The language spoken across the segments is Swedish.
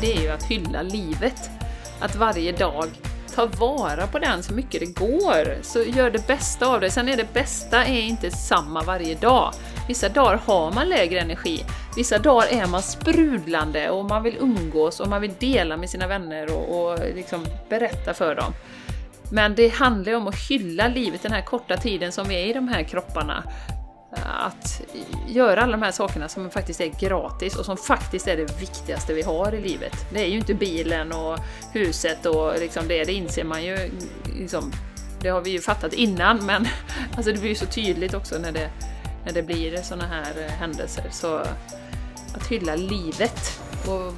det är ju att hylla livet. Att varje dag ta vara på den så mycket det går. Så gör det bästa av det. Sen är det bästa är inte samma varje dag. Vissa dagar har man lägre energi. Vissa dagar är man sprudlande och man vill umgås och man vill dela med sina vänner och, och liksom berätta för dem. Men det handlar ju om att hylla livet den här korta tiden som vi är i de här kropparna. Att göra alla de här sakerna som faktiskt är gratis och som faktiskt är det viktigaste vi har i livet. Det är ju inte bilen och huset och liksom det, det inser man ju. Liksom, det har vi ju fattat innan men alltså det blir ju så tydligt också när det, när det blir sådana här eh, händelser. Så att hylla livet och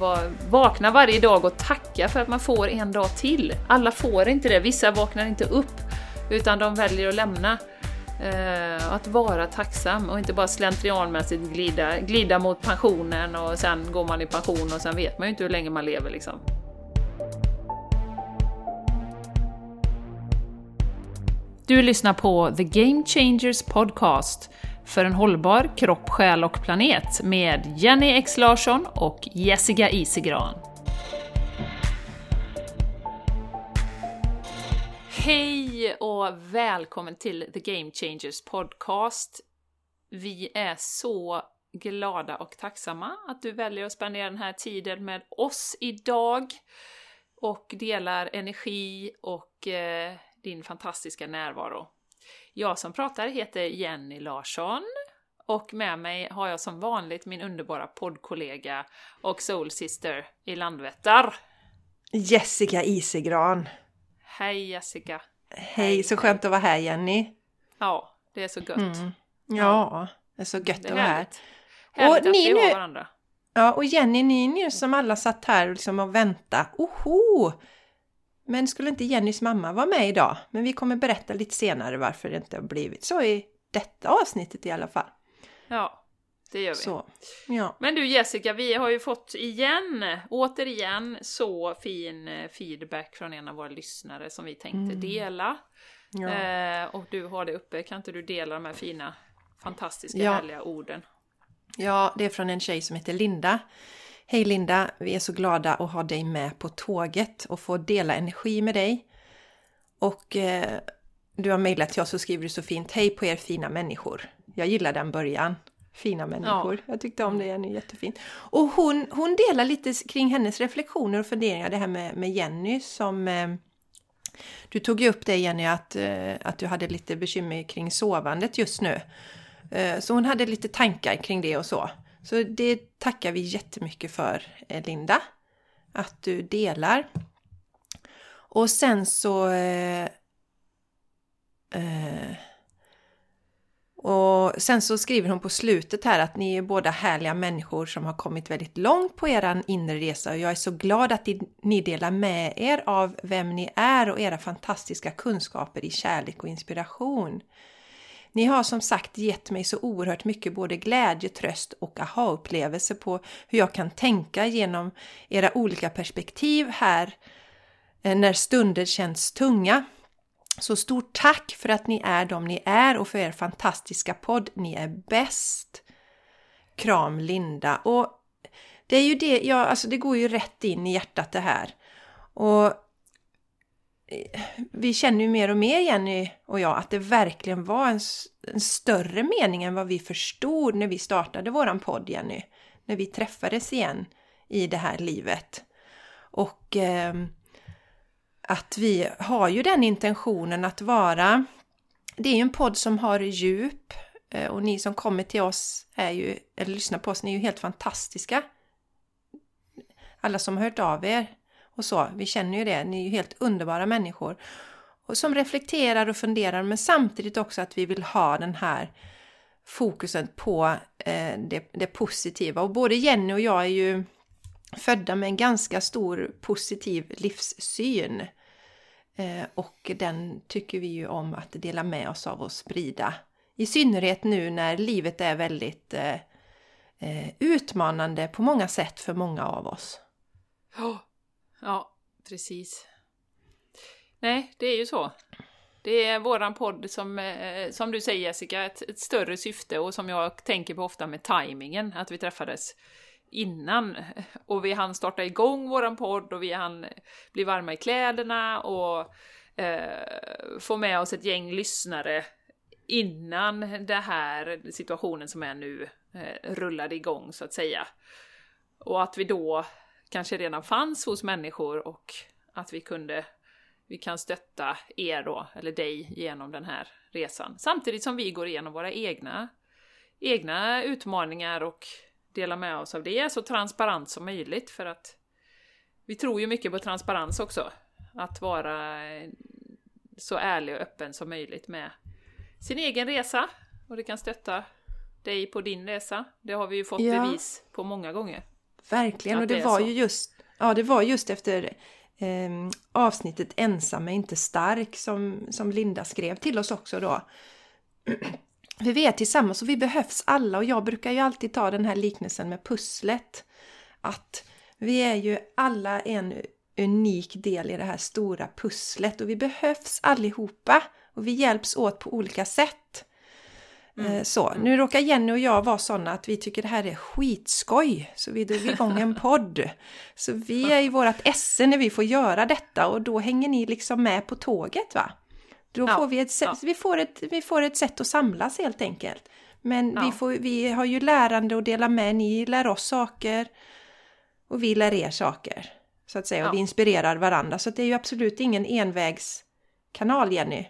vakna varje dag och tacka för att man får en dag till. Alla får inte det, vissa vaknar inte upp utan de väljer att lämna. Eh, att vara tacksam och inte bara slentrianmässigt glida, glida mot pensionen och sen går man i pension och sen vet man ju inte hur länge man lever liksom. Du lyssnar på The Game Changers Podcast för en hållbar kropp, själ och planet med Jenny X Larsson och Jessica Isigran. Hej och välkommen till The Game Changers Podcast. Vi är så glada och tacksamma att du väljer att spendera den här tiden med oss idag och delar energi och eh, din fantastiska närvaro. Jag som pratar heter Jenny Larsson och med mig har jag som vanligt min underbara poddkollega och soulsister i Landvetter. Jessica Isegran. Hej Jessica! Hej, så skönt att vara här Jenny! Ja, det är så gött. Mm. Ja, det är så gött att vara här. Härligt och att ni har varandra. Ja, och Jenny, ni nu som alla satt här liksom och väntade. Oho! Men skulle inte Jennys mamma vara med idag? Men vi kommer berätta lite senare varför det inte har blivit så i detta avsnittet i alla fall. Ja, det gör vi. Så, ja. Men du Jessica, vi har ju fått igen, återigen, så fin eh, feedback från en av våra lyssnare som vi tänkte mm. dela. Ja. Eh, och du har det uppe, kan inte du dela de här fina, fantastiska, ja. härliga orden? Ja, det är från en tjej som heter Linda. Hej Linda, vi är så glada att ha dig med på tåget och få dela energi med dig. Och eh, du har mejlat till oss och skriver så fint Hej på er fina människor. Jag gillar den början. Fina människor. Ja. Jag tyckte om det, Jenny, jättefint. Och hon, hon delar lite kring hennes reflektioner och funderingar, det här med, med Jenny som eh, du tog ju upp det Jenny, att, eh, att du hade lite bekymmer kring sovandet just nu. Eh, så hon hade lite tankar kring det och så. Så det tackar vi jättemycket för eh, Linda. Att du delar. Och sen så... Och sen så skriver hon på slutet här att ni är båda härliga människor som har kommit väldigt långt på er inre resa och jag är så glad att ni delar med er av vem ni är och era fantastiska kunskaper i kärlek och inspiration. Ni har som sagt gett mig så oerhört mycket både glädje, tröst och aha-upplevelse på hur jag kan tänka genom era olika perspektiv här eh, när stunder känns tunga. Så stort tack för att ni är de ni är och för er fantastiska podd. Ni är bäst! Kram Linda! Och det är ju det, ja, alltså det går ju rätt in i hjärtat det här. Och eh, vi känner ju mer och mer, Jenny och jag, att det verkligen var en, en, större mening än vad vi förstod när vi startade våran podd, Jenny. När vi träffades igen i det här livet. Och eh, att vi har ju den intentionen att vara... Det är ju en podd som har djup eh, och ni som kommer till oss är ju, eller lyssnar på oss, ni är ju helt fantastiska. Alla som har hört av er och så. Vi känner ju det, ni är ju helt underbara människor. Och som reflekterar och funderar men samtidigt också att vi vill ha den här fokusen på eh, det, det, positiva. Och både Jenny och jag är ju födda med en ganska stor positiv livssyn. Eh, och den tycker vi ju om att dela med oss av och sprida. I synnerhet nu när livet är väldigt eh, eh, utmanande på många sätt för många av oss. Ja, Ja, precis. Nej, det är ju så. Det är våran podd som, som du säger Jessica, ett, ett, större syfte och som jag tänker på ofta med tajmingen, att vi träffades innan. Och vi hann starta igång våran podd och vi hann bli varma i kläderna och eh, få med oss ett gäng lyssnare innan den här situationen som är nu eh, rullade igång så att säga. Och att vi då kanske redan fanns hos människor och att vi kunde vi kan stötta er då, eller dig, genom den här resan. Samtidigt som vi går igenom våra egna, egna utmaningar och delar med oss av det så transparent som möjligt för att vi tror ju mycket på transparens också. Att vara så ärlig och öppen som möjligt med sin egen resa och det kan stötta dig på din resa. Det har vi ju fått ja. bevis på många gånger. Verkligen, och det, det var så. ju just, ja, det var just efter eh, avsnittet Ensam är inte stark som, som Linda skrev till oss också då. Vi är tillsammans och vi behövs alla och jag brukar ju alltid ta den här liknelsen med pusslet. Att vi är ju alla en unik del i det här stora pusslet och vi behövs allihopa och vi hjälps åt på olika sätt. Mm. Eh, så, nu råkar Jenny och jag vara sådana att vi tycker det här är skitskoj, så vi drog igång en podd. Så vi är i vårat esse när vi får göra detta och då hänger ni liksom med på tåget va? Då ja, får vi ett, ja. vi, får ett, vi får ett sätt att samlas helt enkelt. Men ja. vi, får, vi har ju lärande att dela med, ni lär oss saker och vi lär er saker. Så att säga, och vi inspirerar varandra. Så det är ju absolut ingen envägskanal Jenny.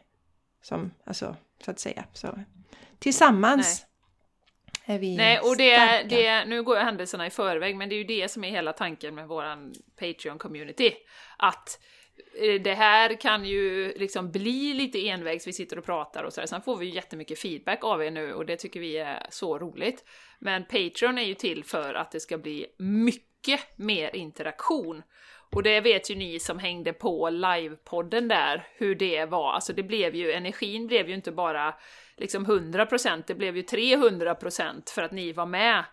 Som, alltså, så att säga. Så, tillsammans Nej. är vi Nej, och det, det, nu går jag händelserna i förväg, men det är ju det som är hela tanken med våran Patreon-community. Att Eh, det här kan ju liksom bli lite envägs, vi sitter och pratar och sådär. Sen får vi ju jättemycket feedback av er nu och det tycker vi är så roligt. Men Patreon är ju till för att det ska bli mycket mer interaktion. Och det vet ju ni som hängde på livepodden där, hur det var. Alltså det blev ju, energin blev ju inte bara liksom 100%, det blev ju 300% för att ni var med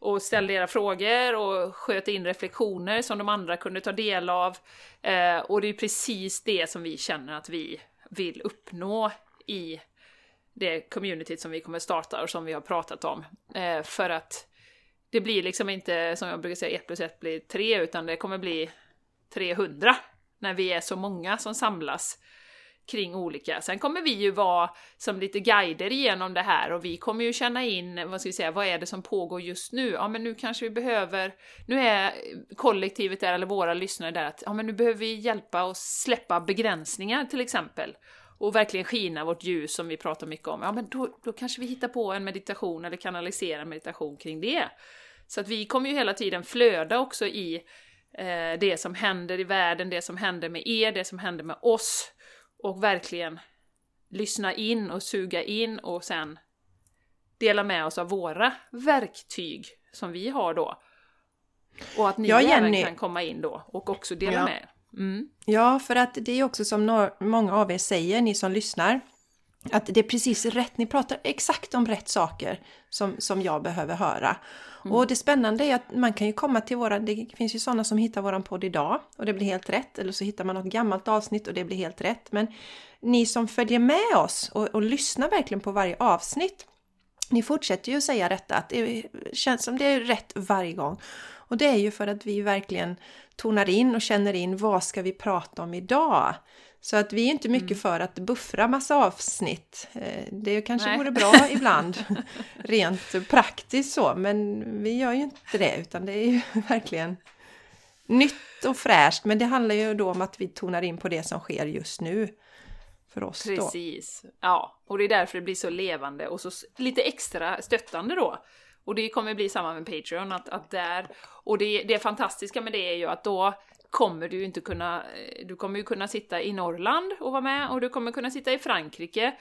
och ställde era frågor och sköt in reflektioner som de andra kunde ta del av. Eh, och det är precis det som vi känner att vi vill uppnå i det communityt som vi kommer starta och som vi har pratat om. Eh, för att det blir liksom inte, som jag brukar säga, 1 plus 1 blir 3, utan det kommer bli 300 när vi är så många som samlas kring olika. Sen kommer vi ju vara som lite guider igenom det här och vi kommer ju känna in, vad ska vi säga, vad är det som pågår just nu? Ja, men nu kanske vi behöver, nu är kollektivet där, eller våra lyssnare där, att ja, men nu behöver vi hjälpa och släppa begränsningar till exempel. Och verkligen skina vårt ljus som vi pratar mycket om. Ja, men då, då kanske vi hittar på en meditation eller kanaliserar meditation kring det. Så att vi kommer ju hela tiden flöda också i eh, det som händer i världen, det som händer med er, det som händer med oss och verkligen lyssna in och suga in och sen dela med oss av våra verktyg som vi har då. Och att ni ja, även kan komma in då och också dela ja. med mm. Ja, för att det är också som många av er säger, ni som lyssnar, att det är precis rätt, ni pratar exakt om rätt saker som, som jag behöver höra. Mm. Och det spännande är att man kan ju komma till våra, det finns ju sådana som hittar våran podd idag och det blir helt rätt. Eller så hittar man något gammalt avsnitt och det blir helt rätt. Men ni som följer med oss och, och lyssnar verkligen på varje avsnitt, ni fortsätter ju säga detta, att det känns som det är rätt varje gång. Och det är ju för att vi verkligen tonar in och känner in vad ska vi prata om idag? Så att vi är inte mycket mm. för att buffra massa avsnitt. Eh, det kanske Nej. vore bra ibland, rent praktiskt så, men vi gör ju inte det utan det är ju verkligen nytt och fräscht. Men det handlar ju då om att vi tonar in på det som sker just nu för oss Precis, då. ja, och det är därför det blir så levande och så lite extra stöttande då. Och det kommer bli samma med Patreon, att, att där, och det, det fantastiska med det är ju att då kommer du inte kunna, eh, du kommer ju kunna sitta i Norrland och vara med och du kommer kunna sitta i Frankrike.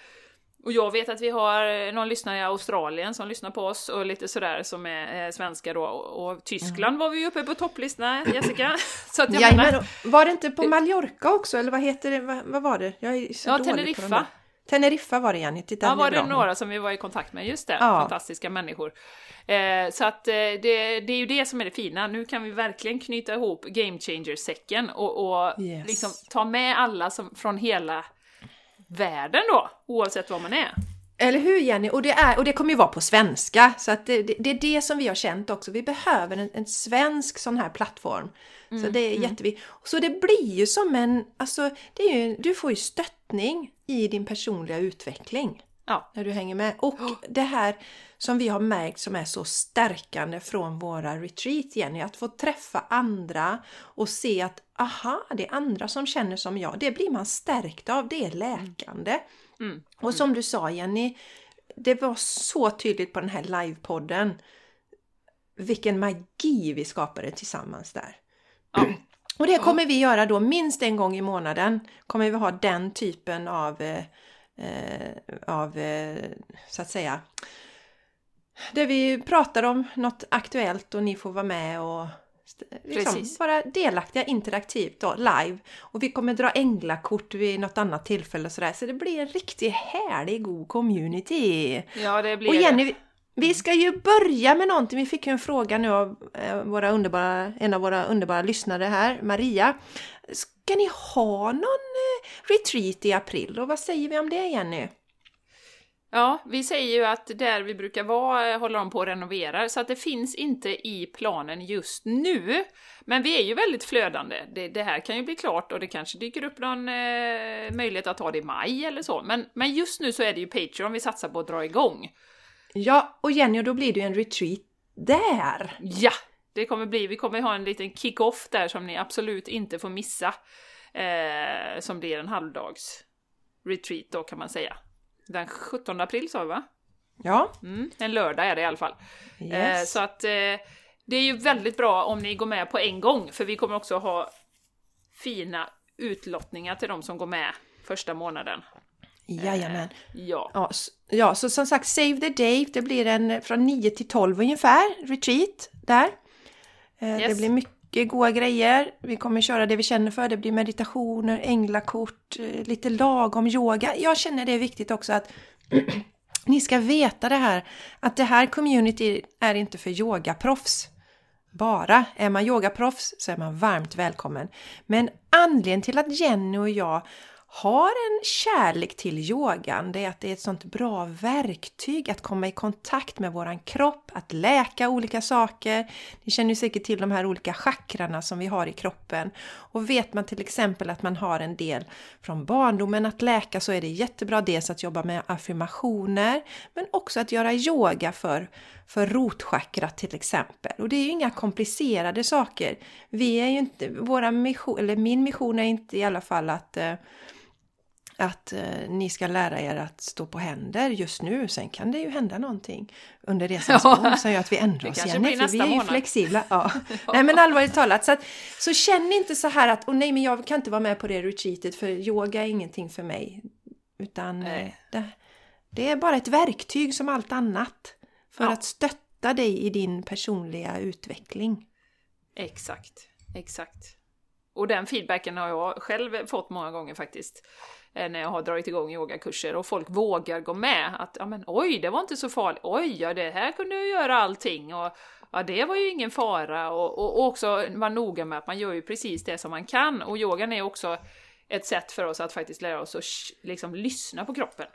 Och jag vet att vi har eh, någon lyssnare i Australien som lyssnar på oss och lite sådär som är eh, svenska då. Och Tyskland mm. var vi ju uppe på topplistorna, Jessica. Så att jag ja, menar, var det inte på Mallorca också, eller vad heter det, vad, vad var det? Jag är så ja, Teneriffa. Teneriffa var det Jenny, titta Ja, var det några som vi var i kontakt med, just det, ja. fantastiska människor. Eh, så att eh, det, det är ju det som är det fina, nu kan vi verkligen knyta ihop Game Changer-säcken och, och yes. liksom ta med alla som, från hela världen då, oavsett var man är. Eller hur Jenny? Och det, är, och det kommer ju vara på svenska. Så att det, det, det är det som vi har känt också. Vi behöver en, en svensk sån här plattform. Mm, så det är mm. jätteviktigt. Så det blir ju som en, alltså, det är ju, du får ju stöttning i din personliga utveckling. Ja. När du hänger med. Och det här som vi har märkt som är så stärkande från våra retreat Jenny, att få träffa andra och se att aha, det är andra som känner som jag. Det blir man stärkt av, det är läkande. Mm. Mm. Och som du sa Jenny, det var så tydligt på den här livepodden vilken magi vi skapade tillsammans där. Ja. Och det kommer vi göra då minst en gång i månaden. Kommer vi ha den typen av, eh, eh av eh, så att säga, där vi pratar om något aktuellt och ni får vara med och liksom, vara delaktiga interaktivt då, live. Och vi kommer dra änglakort vid något annat tillfälle och sådär. Så det blir en riktigt härlig, god community. Ja, det blir och Jenny, det. Vi ska ju börja med någonting. Vi fick ju en fråga nu av eh, våra underbara, en av våra underbara lyssnare här, Maria. Ska ni ha någon eh, retreat i april? Och vad säger vi om det Jenny? Ja, vi säger ju att där vi brukar vara eh, håller de på att renovera, så att det finns inte i planen just nu. Men vi är ju väldigt flödande. Det, det här kan ju bli klart och det kanske dyker upp någon eh, möjlighet att ha det i maj eller så. Men, men just nu så är det ju Patreon vi satsar på att dra igång. Ja, och Jenny, och då blir det ju en retreat där! Ja! Det kommer bli, vi kommer ha en liten kick-off där som ni absolut inte får missa. Eh, som blir en halvdags retreat då kan man säga. Den 17 april sa vi va? Ja. Mm, en lördag är det i alla fall. Yes. Eh, så att eh, det är ju väldigt bra om ni går med på en gång, för vi kommer också ha fina utlottningar till de som går med första månaden. Jajamän. Eh, ja. ja. Ja, så som sagt Save the Day, det blir en från 9 till 12 ungefär, retreat där. Eh, yes. Det blir mycket goda grejer. Vi kommer köra det vi känner för. Det blir meditationer, änglakort, eh, lite lagom yoga. Jag känner det är viktigt också att ni ska veta det här att det här community är inte för yogaproffs. Bara. Är man yogaproffs så är man varmt välkommen. Men anledningen till att Jenny och jag har en kärlek till yogan, det är att det är ett sånt bra verktyg att komma i kontakt med våran kropp, att läka olika saker. Ni känner ju säkert till de här olika chakrarna som vi har i kroppen. Och vet man till exempel att man har en del från barndomen att läka så är det jättebra dels att jobba med affirmationer men också att göra yoga för, för rotchakrat till exempel. Och det är ju inga komplicerade saker. Vi är ju inte, våra mission, eller min mission är inte i alla fall att eh, att eh, ni ska lära er att stå på händer just nu. Sen kan det ju hända någonting under resans ja. gång som gör att vi ändrar oss igen. För vi är ju flexibla. Ja. nej men allvarligt talat. Så, att, så känn inte så här att, oh, nej men jag kan inte vara med på det retreatet för yoga är ingenting för mig. Utan eh, det, det, är bara ett verktyg som allt annat. För ja. att stötta dig i din personliga utveckling. Exakt, exakt. Och den feedbacken har jag själv fått många gånger faktiskt. Eh, när jag har dragit igång yogakurser och folk vågar gå med. Att ja men oj, det var inte så farligt. Oj, ja det här kunde jag göra allting. Och ja, det var ju ingen fara. Och, och, och också vara noga med att man gör ju precis det som man kan. Och yogan är också ett sätt för oss att faktiskt lära oss att liksom lyssna på kroppen.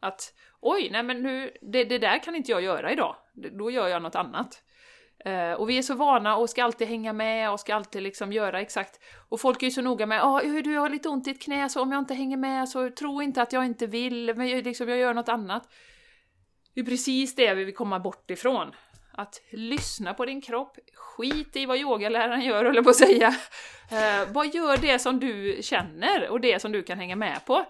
Att oj, nej men nu, det, det där kan inte jag göra idag. Då gör jag något annat. Eh, och vi är så vana och ska alltid hänga med och ska alltid liksom göra exakt. Och folk är ju så noga med ah, du har lite ont i ett knä så om jag inte hänger med så tro inte att jag inte vill, men jag, liksom, jag gör något annat. Det är precis det vi vill komma bort ifrån. Att lyssna på din kropp, skit i vad yogaläraren gör höll jag på att säga. Eh, bara gör det som du känner och det som du kan hänga med på.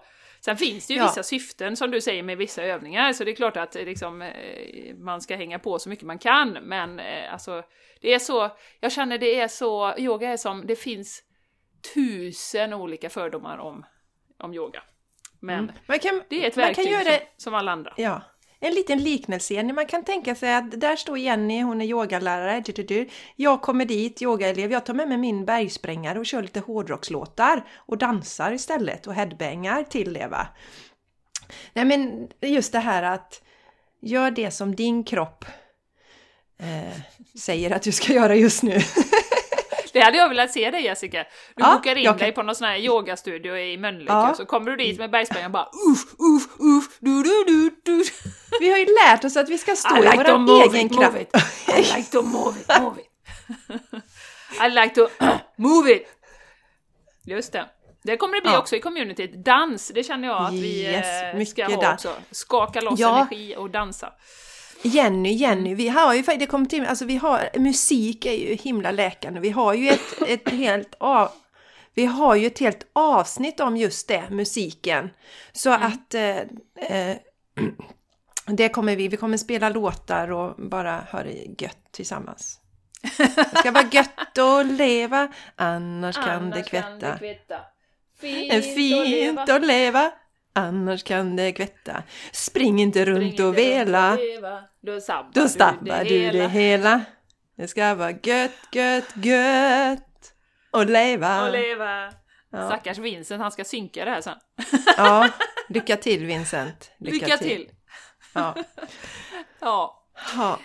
Sen finns det ju ja. vissa syften som du säger med vissa övningar, så det är klart att liksom, eh, man ska hänga på så mycket man kan, men eh, alltså det är så, jag känner det är så, yoga är som, det finns tusen olika fördomar om, om yoga. Men mm. kan, det är ett verktyg som, det, som alla andra. Ja en liten liknelse. Man kan tänka sig att där står Jenny, hon är yogalärare. Jag kommer dit, yogaelev, jag tar med mig min bergsprängare och kör lite hårdrockslåtar och dansar istället och headbangar till det va. Nej men just det här att gör det som din kropp eh, säger att du ska göra just nu. Det hade jag velat se dig Jessica. Du Ja, bokar in dig kan- på någon sån här yogastudio i Mölnlycke Ja. och så kommer du dit med bergsprängaren och bara uff, uff, uff, du, du, du, du. Vi har ju lärt oss att vi ska stå I i like to vår move egen it, move kraft. it. I like to move it, move it. I like to move it. Just det. Det kommer det bli Ja. också i communityt. Dans, det känner jag att vi Yes, eh, ska ha dans. också. Skaka loss Ja. energi och dansa. Jenny, Jenny, vi har ju det kommer till, alltså vi har, musik är ju himla läkande. Vi har ju ett, ett helt av, vi har ju ett helt avsnitt om just det, musiken. Så att eh, eh, det kommer vi, vi kommer spela låtar och bara ha det gött tillsammans. Det ska vara gött att leva, annars kan det kvätta. Fint, Är fint att leva, annars kan det kvätta. Spring inte runt och vela. Då sabbar, Då stabbar du det hela. hela. Det ska vara gött, gött, gött och leva. Och leva. Ja. Stackars Vincent, han ska synka det här sen. Ja, lycka till Vincent. Lycka, till! Ja. Ja. Ja.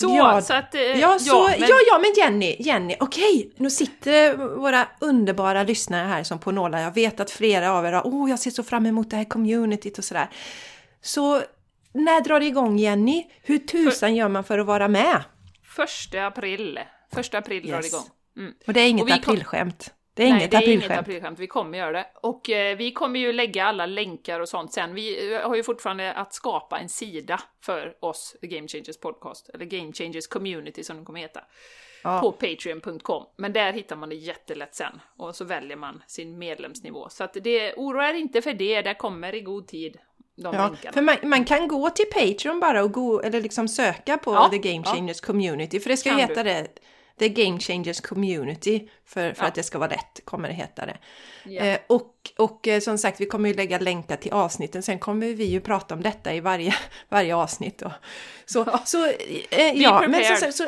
Så, Ja, så att... eh, Ja, så, ja, men- ja, men Jenny, Jenny, okej, nu sitter våra underbara lyssnare här som på nålar. Jag vet att flera av er har, åh, jag ser så fram emot det här communityt och sådär. Så när drar det igång Jenny? Hur tusan gör man för att vara med? Första april. Första april drar det Yes. igång. Mm. Och det är inget vi kom- aprilskämt. Det är Nej, inget det är inget aprilskämt. aprilskämt. Vi kommer göra det. Och eh, vi kommer ju lägga alla länkar och sånt sen. Vi eh, har ju fortfarande att skapa en sida för oss, The Game Changers Podcast, eller Game Changers Community som den kommer heta, Ja. på patreon.com. Men där hittar man det jättelätt sen, och så väljer man sin medlemsnivå. Så att det, oroa er inte för det, det kommer i god tid, de Ja, länkarna. för man, man kan gå till Patreon bara och gå, eller liksom söka på Ja, The Game ja. Changers Community, för det ska Kan heta du. det. The Game Changers Community, för, för Ja. att det ska vara rätt kommer det heta det. Ja. Eh, och, och eh, som sagt, vi kommer ju lägga länkar till avsnitten, sen kommer vi ju prata om detta i varje, varje avsnitt. Då. Så, så, eh, ja, men så, prepared. så,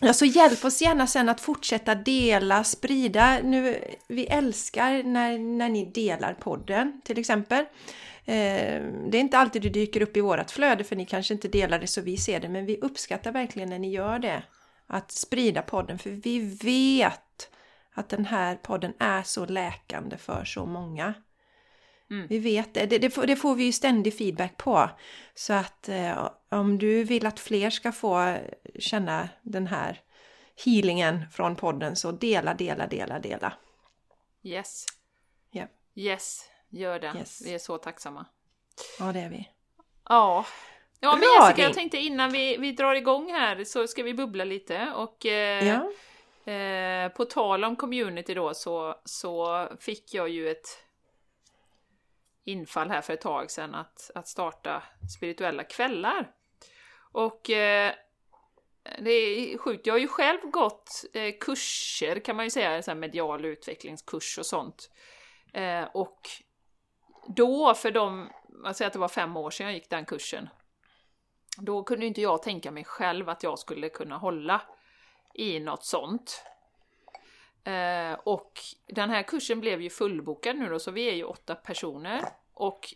ja, så hjälp oss gärna sen att fortsätta dela, sprida. Nu, vi älskar när, när ni delar podden till exempel. Eh, det är inte alltid det dyker upp i vårat flöde för ni kanske inte delar det så vi ser det, men vi uppskattar verkligen när ni gör det. Att sprida podden, för vi vet att den här podden är så läkande för så många. Mm. Vi vet det. Det, det, får, det får vi ju ständig feedback på. Så att eh, om du vill att fler ska få känna den här healingen från podden så dela, dela, dela, dela. Yes. Ja. Yes, gör det. Yes. Vi är så tacksamma. Ja, det är vi. Ja. Ja men Jessica, jag Ring. tänkte innan vi, vi drar igång här så ska vi bubbla lite och eh, Ja, eh, på tal om community då så, så fick jag ju ett infall här för ett tag sedan att, att starta spirituella kvällar. Och eh, det är sjukt, jag har ju själv gått eh, kurser kan man ju säga, så medial utvecklingskurs och sånt. Eh, och då, för de, jag säger att det var fem år sedan jag gick den kursen, då kunde inte jag tänka mig själv att jag skulle kunna hålla i något sånt. Eh, och den här kursen blev ju fullbokad nu då, så vi är ju åtta personer. Och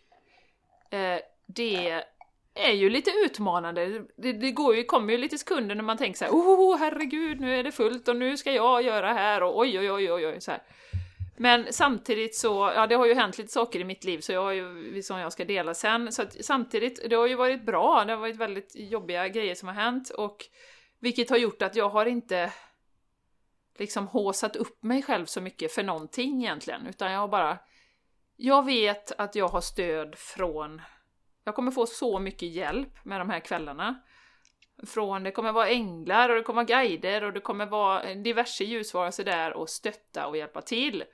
eh, det är ju lite utmanande. Det, det går ju, kommer ju lite sekunder när man tänker så här, oh herregud, nu är det fullt och nu ska jag göra här och oj oj oj oj oj så här. Men samtidigt så, ja det har ju hänt lite saker i mitt liv så jag har ju, som jag ska dela sen. Så att samtidigt, det har ju varit bra, det har varit väldigt jobbiga grejer som har hänt och vilket har gjort att jag har inte liksom håsat upp mig själv så mycket för någonting egentligen, utan jag har bara... Jag vet att jag har stöd från... Jag kommer få så mycket hjälp med de här kvällarna. Från, det kommer vara änglar och det kommer vara guider och det kommer vara diverse ljusvarelser där och stötta och hjälpa till.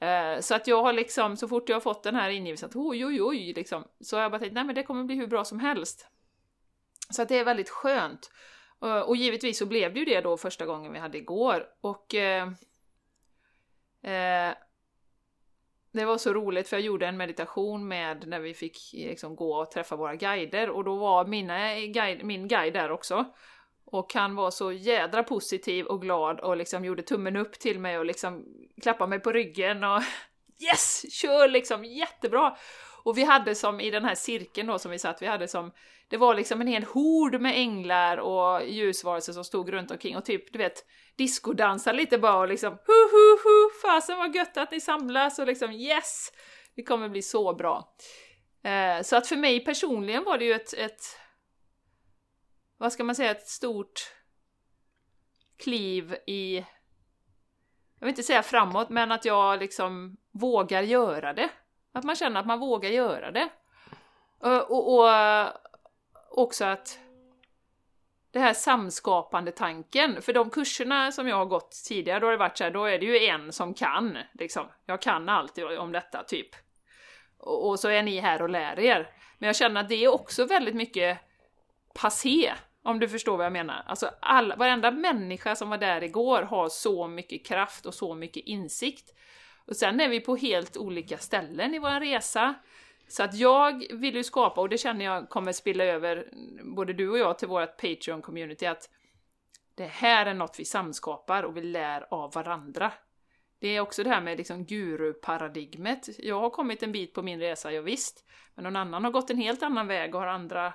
Eh, så att jag har liksom, så fort jag har fått den här ingivelsen att oj oj oj, liksom, så har jag bara tänkt nej men det kommer bli hur bra som helst. Så att det är väldigt skönt. Eh, och givetvis så blev det ju det då första gången vi hade igår. Och eh, eh, det var så roligt för jag gjorde en meditation med när vi fick liksom, gå och träffa våra guider och då var mina guide, min guide där också. Och han var så jädra positiv och glad och liksom gjorde tummen upp till mig och liksom klappade mig på ryggen och yes, kör liksom jättebra! Och vi hade som i den här cirkeln då som vi satt, vi hade som, det var liksom en hel hord med änglar och ljusvarelser som stod runt omkring och typ, du vet, diskodansade lite bara och liksom hu hu hu, fasen vad gött att ni samlas och liksom yes! Det kommer bli så bra. Eh, så att för mig personligen var det ju ett, ett vad ska man säga, ett stort kliv i, jag vill inte säga framåt, men att jag liksom vågar göra det. Att man känner att man vågar göra det. Eh, och, och, och också att det här samskapande tanken, för de kurserna som jag har gått tidigare, då har det varit så här, då är det ju en som kan, liksom. Jag kan allt om detta, typ. Och, och så är ni här och lär er. Men jag känner att det är också väldigt mycket passé, om du förstår vad jag menar. Alltså all, varenda människa som var där igår har så mycket kraft och så mycket insikt. Och sen är vi på helt olika ställen i vår resa. Så att jag vill ju skapa, och det känner jag kommer spilla över både du och jag till vårt Patreon-community, att det här är något vi samskapar och vi lär av varandra. Det är också det här med liksom guru-paradigmet. Jag har kommit en bit på min resa, jag visst. Men någon annan har gått en helt annan väg och har andra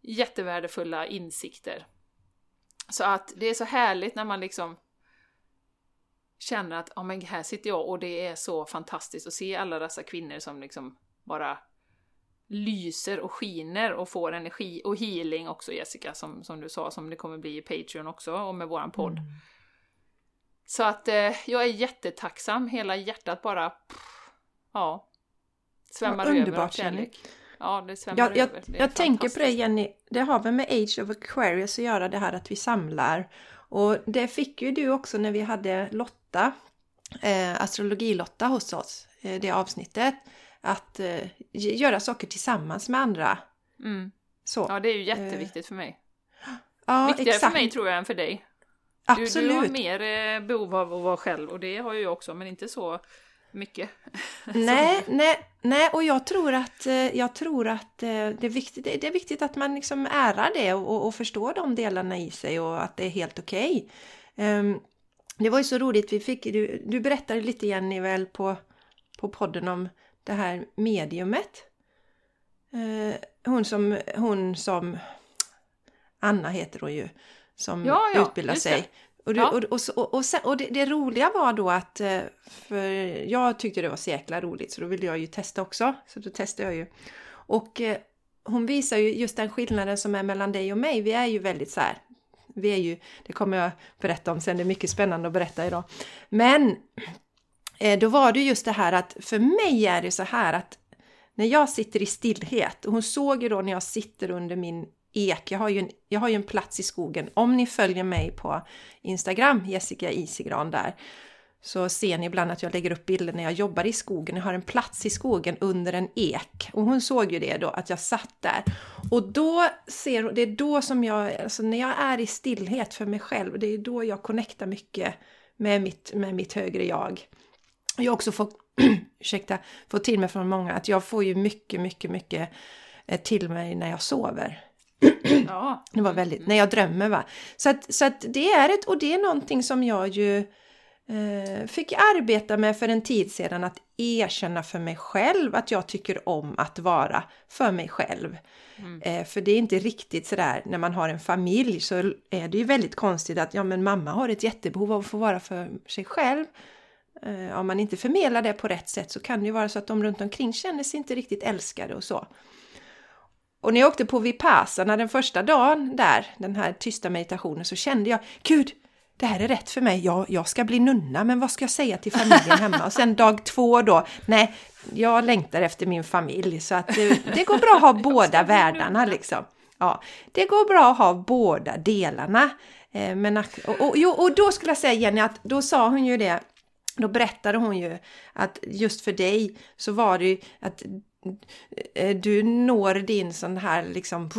jättevärdefulla insikter. Så att det är så härligt när man liksom känner att oh, men här sitter jag och det är så fantastiskt att se alla dessa kvinnor som liksom bara lyser och skiner och får energi och healing också Jessica, som, som du sa, som det kommer bli i Patreon också och med våran podd. Mm. Så att eh, jag är jättetacksam, hela hjärtat bara pff, ja, svämmar ja, över av kärlek. Ja, det svämmar jag, jag, över. Det jag tänker på det Jenny, det har väl med Age of Aquarius att göra det här att vi samlar. Och det fick ju du också när vi hade Lotta, eh, astrologi-Lotta hos oss, eh, det avsnittet. Att eh, göra saker tillsammans med andra. Mm. Så. Ja, det är ju jätteviktigt för mig. Ja, Viktigare exakt. för mig tror jag än för dig. Absolut. Du, du har mer eh, behov av att vara själv och det har ju jag också, men inte så mycket. Nej, nej, nej, och jag tror att, eh, jag tror att eh, det, är viktigt, det är viktigt att man liksom ärar det och, och förstår de delarna i sig och att det är helt okej. Okay. Um, det var ju så roligt, vi fick, du, du berättade lite Jenny väl på, på podden om det här mediumet. Uh, hon som, hon som, Anna heter hon ju, som ja, ja, utbildar sig. Och, ja. och, och, och, sen, och det, det, roliga var då att, eh, för jag tyckte det var så jäkla roligt så då ville jag ju testa också. Så då testade jag ju. Och eh, hon visar ju just den skillnaden som är mellan dig och mig. Vi är ju väldigt så här, vi är ju, det kommer jag berätta om sen, det är mycket spännande att berätta idag. Men eh, då var det just det här att för mig är det så här att när jag sitter i stillhet, och hon såg ju då när jag sitter under min ek. Jag har, ju en, jag har ju en plats i skogen. Om ni följer mig på Instagram, Jessica Isigran där, så ser ni ibland att jag lägger upp bilder när jag jobbar i skogen. Jag har en plats i skogen under en ek. Och hon såg ju det då, att jag satt där. Och då ser det är då som jag, alltså när jag är i stillhet för mig själv, det är då jag connectar mycket med mitt, med mitt högre jag. Jag har också fått, ursäkta, fått till mig från många att jag får ju mycket, mycket, mycket eh, till mig när jag sover. Ja. Det var väldigt, när jag drömmer va. Så att, så att det är ett, och det är någonting som jag ju fick arbeta med för en tid sedan att erkänna för mig själv att jag tycker om att vara för mig själv. Mm. Eh, för det är inte riktigt sådär när man har en familj så är det ju väldigt konstigt att ja men mamma har ett jättebehov av att få vara för sig själv. Eh, om man inte förmedlar det på rätt sätt så kan det ju vara så att de runt omkring känner sig inte riktigt älskade och så. Och när jag åkte på Vipassana den första dagen där, den här tysta meditationen, så kände jag Gud, det här är rätt för mig. Jag, jag ska bli nunna, men vad ska jag säga till familjen hemma? Och sen dag två då, nej, jag längtar efter min familj. Så att det, det går bra att ha båda världarna liksom. Ja, det går bra att ha båda delarna. Eh, men, och, och, och då skulle jag säga Jenny att då sa hon ju det, då berättade hon ju att just för dig så var det ju att Eh, du når din sån här liksom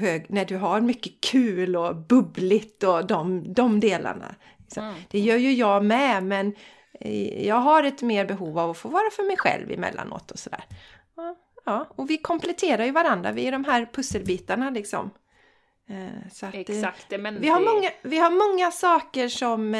hög, när du har mycket kul och bubbligt och de, de delarna. Mm. Det gör ju jag med men eh, jag har ett mer behov av att få vara för mig själv emellanåt och sådär. Ja, och vi kompletterar ju varandra, vi är de här pusselbitarna liksom. Eh, så att, Exakt, men vi, har många, vi har många saker som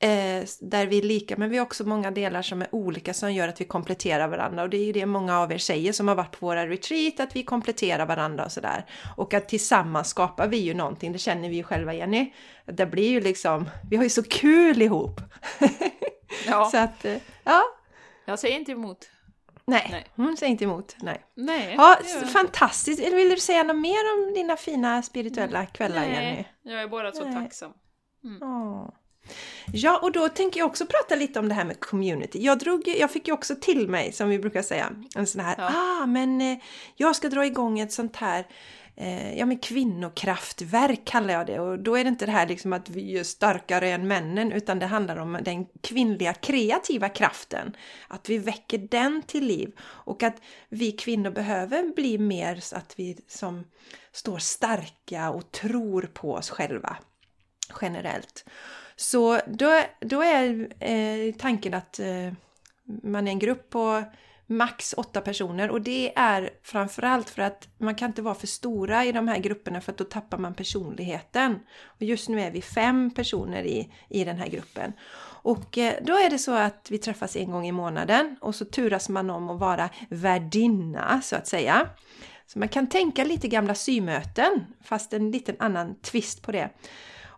eh, där vi är lika, men vi har också många delar som är olika som gör att vi kompletterar varandra. Och det är ju det många av er säger som har varit på våra retreat, att vi kompletterar varandra och sådär. Och att tillsammans skapar vi ju någonting, det känner vi ju själva Jenny. Det blir ju liksom, vi har ju så kul ihop! Ja. så att, eh, ja. Jag säger inte emot. Nej, Nej. hon säger inte emot. Nej. Nej. Ja, fantastiskt! Eller vill du säga något mer om dina fina spirituella kvällar Jenny? Nej, jag är bara så Nej. tacksam. Åh. Ja, och då tänker jag också prata lite om det här med community. Jag, drog, jag fick ju också till mig, som vi brukar säga, en sån här, Ja. ah, men eh, jag ska dra igång ett sånt här eh, ja, men kvinnokraftverk kallar jag det. Och då är det inte det här liksom att vi är starkare än männen, utan det handlar om den kvinnliga kreativa kraften. Att vi väcker den till liv och att vi kvinnor behöver bli mer så att vi som står starka och tror på oss själva generellt. Så då, då är eh, tanken att eh, man är en grupp på max åtta personer och det är framförallt för att man kan inte vara för stora i de här grupperna för att då tappar man personligheten. Och just nu är vi fem personer i, i den här gruppen. Och eh, då är det så att vi träffas en gång i månaden och så turas man om att vara värdinna så att säga. Så man kan tänka lite gamla symöten fast en liten annan twist på det.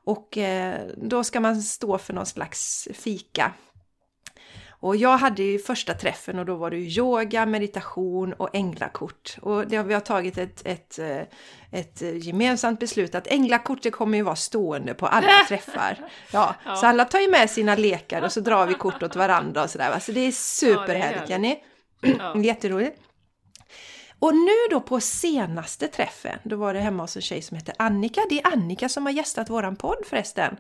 Och eh, då ska man stå för någon slags fika. Och jag hade ju första träffen och då var det ju yoga, meditation och änglakort. Och det har vi har tagit ett, ett, eh, ett gemensamt beslut att änglakortet kommer ju vara stående på alla träffar. Ja, Ja. Så alla tar ju med sina lekar och så drar vi kort åt varandra och sådär. Så det är superhärligt härligt. Jenny. Ja. Jätteroligt. Och nu då på senaste träffen, då var det hemma hos en tjej som heter Annika. Det är Annika som har gästat våran podd förresten.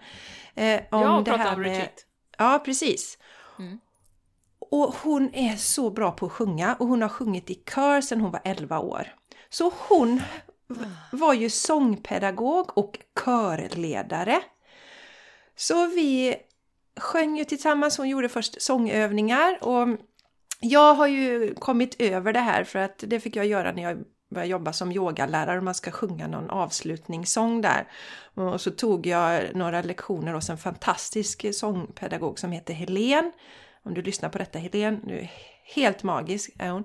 Eh, om Jag det här om med- retreat. Ja, precis. Mm. Och hon är så bra på att sjunga och hon har sjungit i kör sedan hon var 11 år. Så hon var ju sångpedagog och körledare. Så vi sjöng ju tillsammans, hon gjorde först sångövningar och jag har ju kommit över det här för att det fick jag göra när jag började jobba som yogalärare och man ska sjunga någon avslutningssång där. Och så tog jag några lektioner hos en fantastisk sångpedagog som heter Helen. Om du lyssnar på detta Helen, du är helt magisk är hon.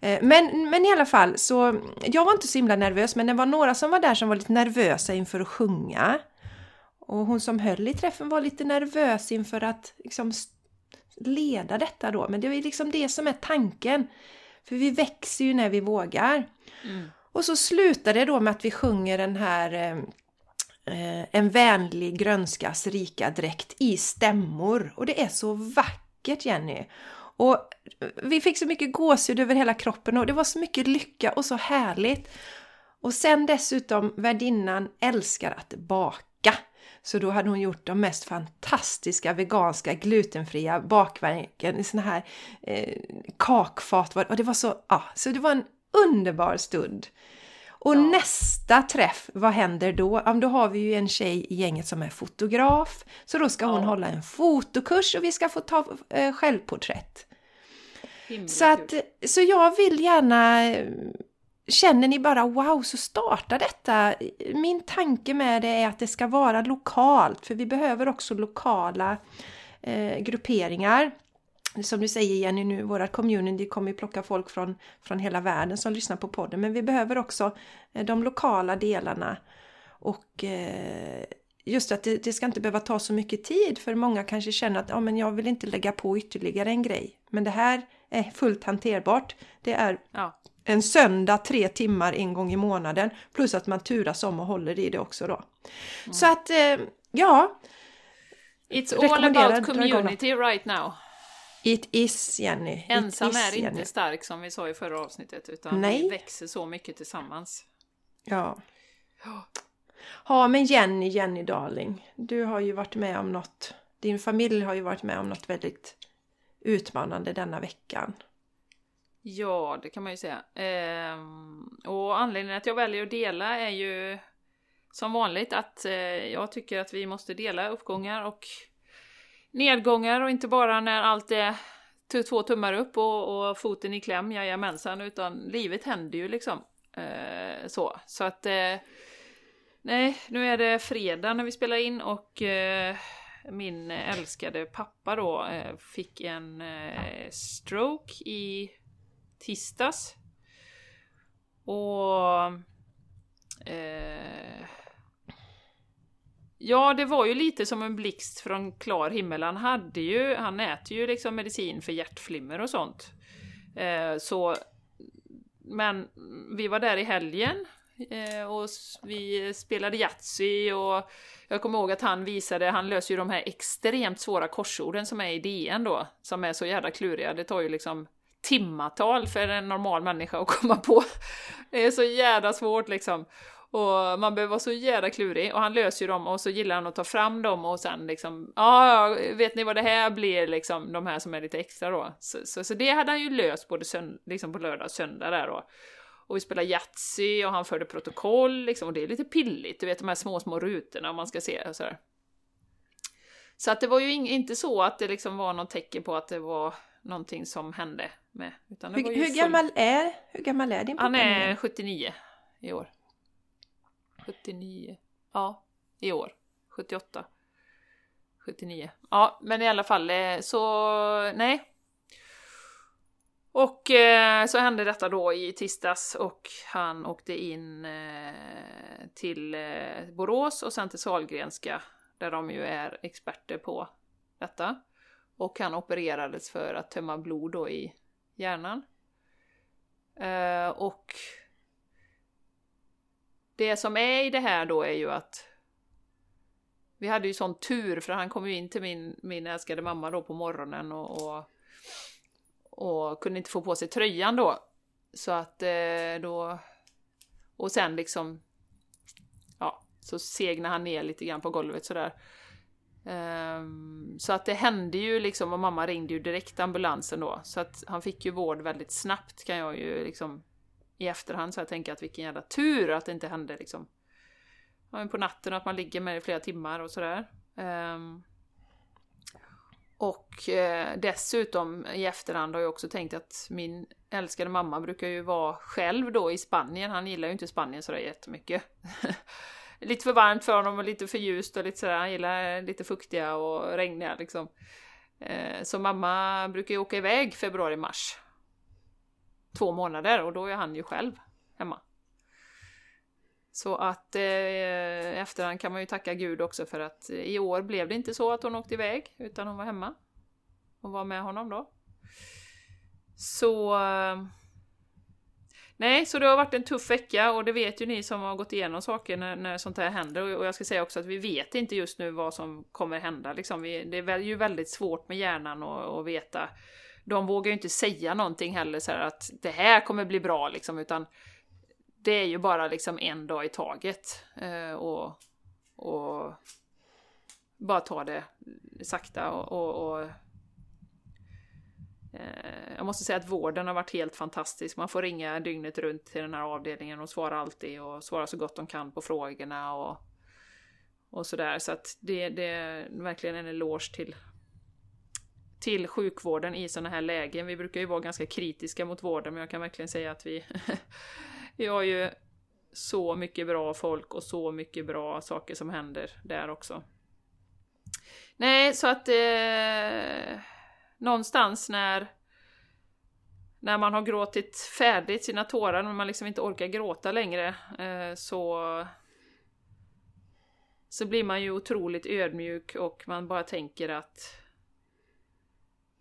Eh, men, men i alla fall så, jag var inte så himla nervös men det var några som var där som var lite nervösa inför att sjunga. Och hon som höll i träffen var lite nervös inför att liksom leda detta då. Men det är liksom det som är tanken. För vi växer ju när vi vågar. Mm. Och så slutar det då med att vi sjunger den här eh, eh, En vänlig grönskas rika dräkt i stämmor. Och det är så vackert Jenny! Och vi fick så mycket gåshud över hela kroppen och det var så mycket lycka och så härligt. Och sen dessutom värdinnan älskar att baka. Så då hade hon gjort de mest fantastiska veganska glutenfria bakverken i såna här eh, kakfat. Och det var så, ja, så det var en underbar stund. Och Ja. nästa träff, vad händer då? Ja, då har vi ju en tjej i gänget som är fotograf. Så då ska hon Ja. hålla en fotokurs och vi ska få ta eh, självporträtt. Himla Så, att, kul. så jag vill gärna... Känner ni bara wow, så starta detta. Min tanke med det är att det ska vara lokalt, för vi behöver också lokala eh, grupperingar. Som du säger Jenny nu, våra community kommer ju plocka folk från, från hela världen som lyssnar på podden, men vi behöver också eh, de lokala delarna. Och eh, just att det, det ska inte behöva ta så mycket tid, för många kanske känner att ja, men jag vill inte lägga på ytterligare en grej. Men det här är fullt hanterbart. Det är Ja en söndag tre timmar en gång i månaden plus att man turas om och håller i det också då. Så att eh, ja, It's all about community right now. it is Jenny. Ensam is, är Jenny. inte stark som vi sa i förra avsnittet utan Nej. vi växer så mycket tillsammans. Ja. Ja men Jenny, Jenny darling. Du har ju varit med om något. Din familj har ju varit med om något väldigt utmanande denna veckan. Ja, det kan man ju säga. Ehm, och anledningen att jag väljer att dela är ju som vanligt att eh, jag tycker att vi måste dela uppgångar och nedgångar och inte bara när allt är två tummar upp och, och foten i kläm, jajamensan, utan livet händer ju liksom. Eh, så, så att eh, nej, nu är det fredag när vi spelar in och eh, min älskade pappa då eh, fick en eh, stroke i tisdags. Och... Eh, ja, det var ju lite som en blixt från klar himmel. Han hade ju, han äter ju liksom medicin för hjärtflimmer och sånt. Eh, så... Men vi var där i helgen Eh, och vi spelade Yatzy och jag kommer ihåg att han visade, han löser ju de här extremt svåra korsorden som är i DN då, som är så jävla kluriga. Det tar ju liksom timmatal för en normal människa att komma på. Det är så jävla svårt liksom. Och man behöver vara så jävla klurig och han löser ju dem och så gillar han att ta fram dem och sen liksom, ja, ah, vet ni vad det här blir liksom, de här som är lite extra då. Så, så, så det hade han ju löst både sönd liksom på lördag och söndag där då. Och vi spelade Yatzy och han förde protokoll liksom, och det är lite pilligt, du vet de här små, små rutorna om man ska se och sådär. Så att det var ju inte så att det liksom var något tecken på att det var någonting som hände med. Utan hur, hur, gammal är, hur gammal är din pappa? Han är 79 i år. 79, ja, i år. 78. 79. Ja, men i alla fall eh, så, nej, och eh, så hände detta då i tisdags och han åkte in eh, till eh, Borås och sen till Salgrenska där de ju är experter på detta. Och han opererades för att tömma blod då i hjärnan. Eh, och det som är i det här då är ju att vi hade ju sån tur för han kom ju in till min, min älskade mamma då på morgonen och, och och kunde inte få på sig tröjan då. Så att eh, då... Och sen liksom... Ja, så segnade han ner lite grann på golvet sådär. Ehm, så att det hände ju liksom, och mamma ringde ju direkt ambulansen då. Så att han fick ju vård väldigt snabbt kan jag ju liksom i efterhand så jag tänker att vilken jävla tur att det inte hände liksom på natten och att man ligger med det i flera timmar och sådär. Um, och eh, dessutom i efterhand har jag också tänkt att min älskade mamma brukar ju vara själv då i Spanien. Han gillar ju inte Spanien sådär jättemycket. lite för varmt för honom och lite för ljust och lite sådär. Han gillar lite fuktiga och regniga liksom. Eh, så mamma brukar ju åka iväg februari-mars. Två månader och då är han ju själv hemma. Så att eh, efterhand kan man ju tacka Gud också för att i år blev det inte så att hon åkte iväg utan hon var hemma och var med honom då. Så... Eh, Nej, så det har varit en tuff vecka och det vet ju ni som har gått igenom saker när, när sånt här händer. Och jag ska säga också att vi vet inte just nu vad som kommer hända. Liksom. Vi, det är ju väldigt svårt med hjärnan att veta. De vågar ju inte säga någonting heller så att det här kommer bli bra liksom, utan det är ju bara liksom en dag i taget. Eh, och, och bara ta det sakta och, och, och Eh, jag måste säga att vården har varit helt fantastisk. Man får ringa dygnet runt till den här avdelningen och svara alltid och svara så gott de kan på frågorna och, och sådär. Så att det, det är verkligen en eloge till, till sjukvården i sådana här lägen. Vi brukar ju vara ganska kritiska mot vården men jag kan verkligen säga att vi Vi har ju så mycket bra folk och så mycket bra saker som händer där också. Nej, så att eh, någonstans när när man har gråtit färdigt sina tårar, när man liksom inte orkar gråta längre, eh, så så blir man ju otroligt ödmjuk och man bara tänker att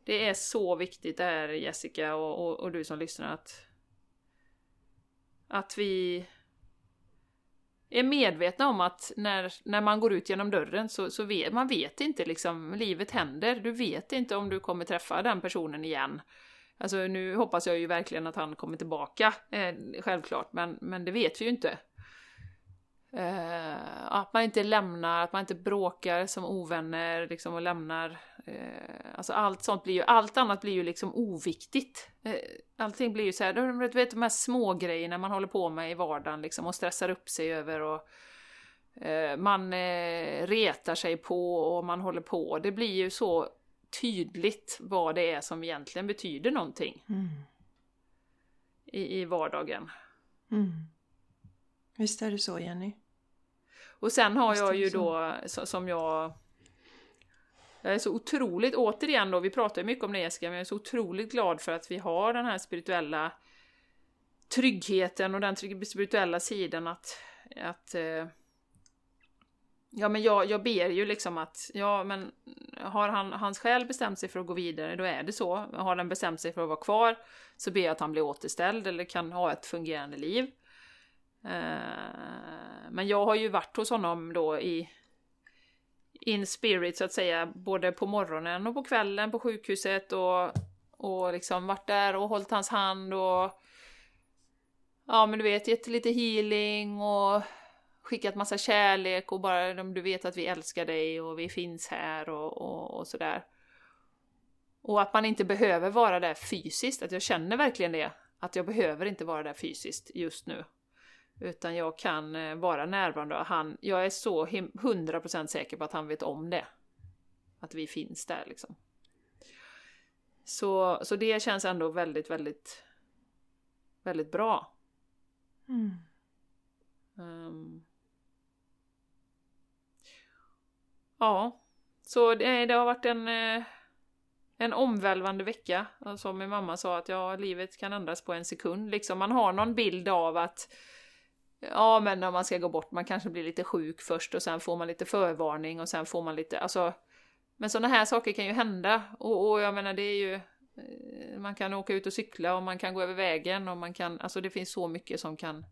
det är så viktigt det här Jessica och, och, och du som lyssnar att att vi är medvetna om att när, när man går ut genom dörren så, så vet man vet inte liksom, livet händer. Du vet inte om du kommer träffa den personen igen. Alltså nu hoppas jag ju verkligen att han kommer tillbaka, eh, självklart, men, men det vet vi ju inte. Eh, att man inte lämnar, att man inte bråkar som ovänner liksom och lämnar. Uh, alltså allt sånt blir ju, allt annat blir ju liksom oviktigt. Uh, allting blir ju så här, du vet de här små grejerna man håller på med i vardagen liksom och stressar upp sig över och man retar sig på och man håller på. Det blir ju så tydligt vad det är som egentligen betyder någonting. Mm. I, I vardagen. Mm. Visst är det så Jenny? Och sen har jag ju då, som jag jag är så otroligt, återigen då, vi pratar ju mycket om det Jessica, men jag är så otroligt glad för att vi har den här spirituella tryggheten och den spirituella sidan att, att eh, Ja men jag, jag ber ju liksom att, ja men har han, hans själ bestämt sig för att gå vidare, då är det så. Har den bestämt sig för att vara kvar, så ber jag att han blir återställd eller kan ha ett fungerande liv. Eh, men jag har ju varit hos honom då i in spirit så att säga, både på morgonen och på kvällen på sjukhuset och, och liksom varit där och hållit hans hand och ja men du vet, gett lite healing och skickat massa kärlek och bara du vet att vi älskar dig och vi finns här och, och, och sådär. Och att man inte behöver vara där fysiskt, att jag känner verkligen det. Att jag behöver inte vara där fysiskt just nu. Utan jag kan eh, vara närvarande och han, jag är så 100% säker på att han vet om det. Att vi finns där liksom. Så, så det känns ändå väldigt, väldigt, väldigt bra. Mm. Um, ja, så det, det, har varit en, eh, en omvälvande vecka. Som min mamma sa att ja, livet kan ändras på en sekund. Liksom man har någon bild av att Ja, men om man ska gå bort, man kanske blir lite sjuk först och sen får man lite förvarning och sen får man lite, alltså... Men sådana här saker kan ju hända och, och jag menar det är ju... Eh, man kan åka ut och cykla och man kan gå över vägen och man kan, alltså det finns så mycket som kan,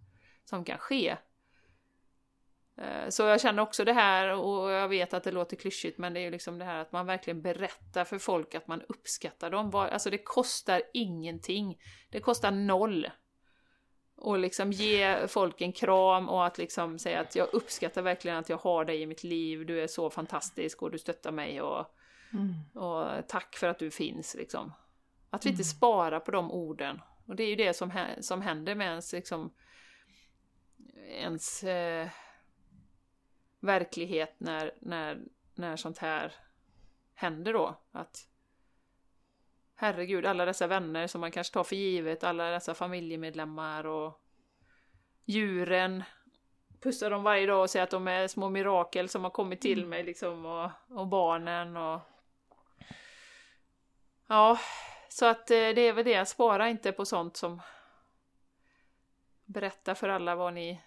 som kan ske. Eh, så jag känner också det här och jag vet att det låter klyschigt men det är ju liksom det här att man verkligen berättar för folk att man uppskattar dem. Alltså det kostar ingenting. Det kostar noll och liksom ge folk en kram och att liksom säga att jag uppskattar verkligen att jag har dig i mitt liv, du är så fantastisk och du stöttar mig och, mm. och tack för att du finns liksom. Att vi inte mm. sparar på de orden. Och det är ju det som, som händer med ens, liksom, ens eh, verklighet när, när, när sånt här händer då. Att herregud, alla dessa vänner som man kanske tar för givet, alla dessa familjemedlemmar och djuren. Pussar dem varje dag och säger att de är små mirakel som har kommit till mm. mig liksom och, och barnen och... Ja, så att eh, det är väl det, spara inte på sånt som... Berätta för alla vad ni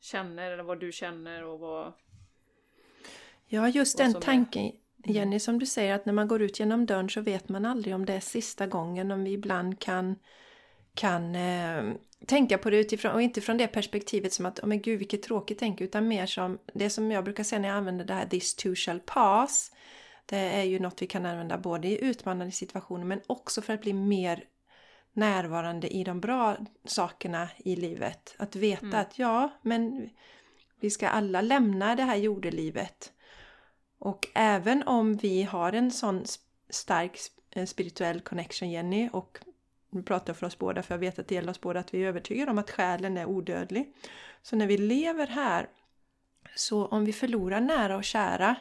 känner eller vad du känner och vad... Ja, just den tanken Jenny, som du säger att när man går ut genom dörren så vet man aldrig om det är sista gången. Om vi ibland kan, kan eh, tänka på det utifrån, och inte från det perspektivet som att, oh, men gud vilket tråkigt tänk, utan mer som det som jag brukar säga när jag använder det här this too shall pass. Det är ju något vi kan använda både i utmanande situationer men också för att bli mer närvarande i de bra sakerna i livet. Att veta mm. att ja, men vi ska alla lämna det här jordelivet. Och även om vi har en sån stark eh, spirituell connection Jenny och nu pratar jag för oss båda för jag vet att det gäller oss båda att vi är övertygade om att själen är odödlig. Så när vi lever här så om vi förlorar nära och kära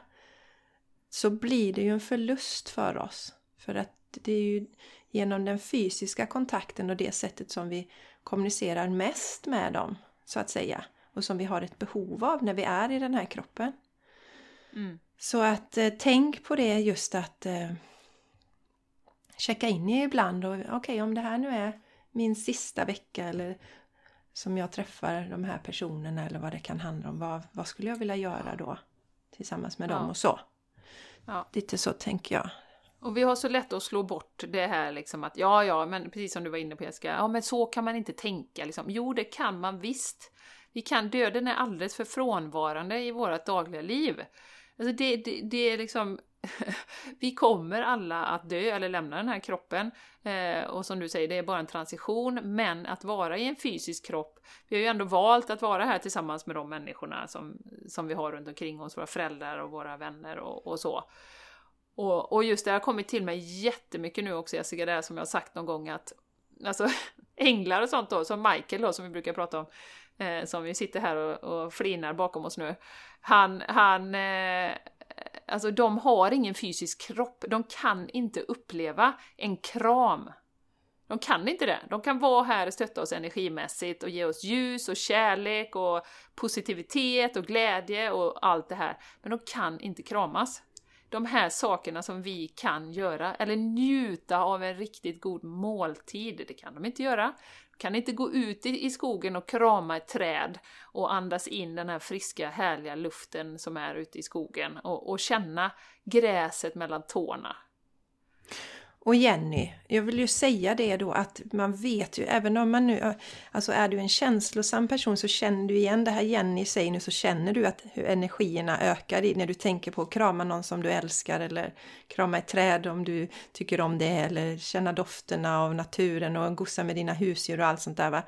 så blir det ju en förlust för oss. För att det är ju genom den fysiska kontakten och det sättet som vi kommunicerar mest med dem, så att säga. Och som vi har ett behov av när vi är i den här kroppen. Mm. Så att eh, tänk på det just att eh, checka in ibland och okej okay, om det här nu är min sista vecka eller som jag träffar de här personerna eller vad det kan handla om. Vad, vad skulle jag vilja göra då? Tillsammans med ja. dem och så. Ja. Lite så tänker jag. Och vi har så lätt att slå bort det här liksom att ja, ja, men precis som du var inne på Jessica, ja men så kan man inte tänka liksom. Jo, det kan man visst. Vi kan, döden är alldeles för frånvarande i vårt dagliga liv. Alltså det, det, det är liksom... vi kommer alla att dö eller lämna den här kroppen. Eh, och som du säger, det är bara en transition. Men att vara i en fysisk kropp, vi har ju ändå valt att vara här tillsammans med de människorna som, som vi har runt omkring oss, våra föräldrar och våra vänner och, och så. Och, och, just det har kommit till mig jättemycket nu också Jessica, det här som jag har sagt någon gång att Alltså änglar och sånt då, som Michael då som vi brukar prata om, eh, som vi sitter här och, och flinar bakom oss nu. Han, han, eh, alltså de har ingen fysisk kropp, de kan inte uppleva en kram. De kan inte det. De kan vara här och stötta oss energimässigt och ge oss ljus och kärlek och positivitet och glädje och allt det här. Men de kan inte kramas de här sakerna som vi kan göra, eller njuta av en riktigt god måltid. Det kan de inte göra. De kan inte gå ut i, i skogen och krama ett träd och andas in den här friska, härliga luften som är ute i skogen och, och känna gräset mellan tårna. Och Jenny, jag vill ju säga det då att man vet ju, även om man nu, alltså är du en känslosam person så känner du igen det här Jenny säger nu så känner du att hur energierna ökar när du tänker på att krama någon som du älskar eller krama ett träd om du tycker om det eller känna dofterna av naturen och gossa med dina husdjur och allt sånt där va.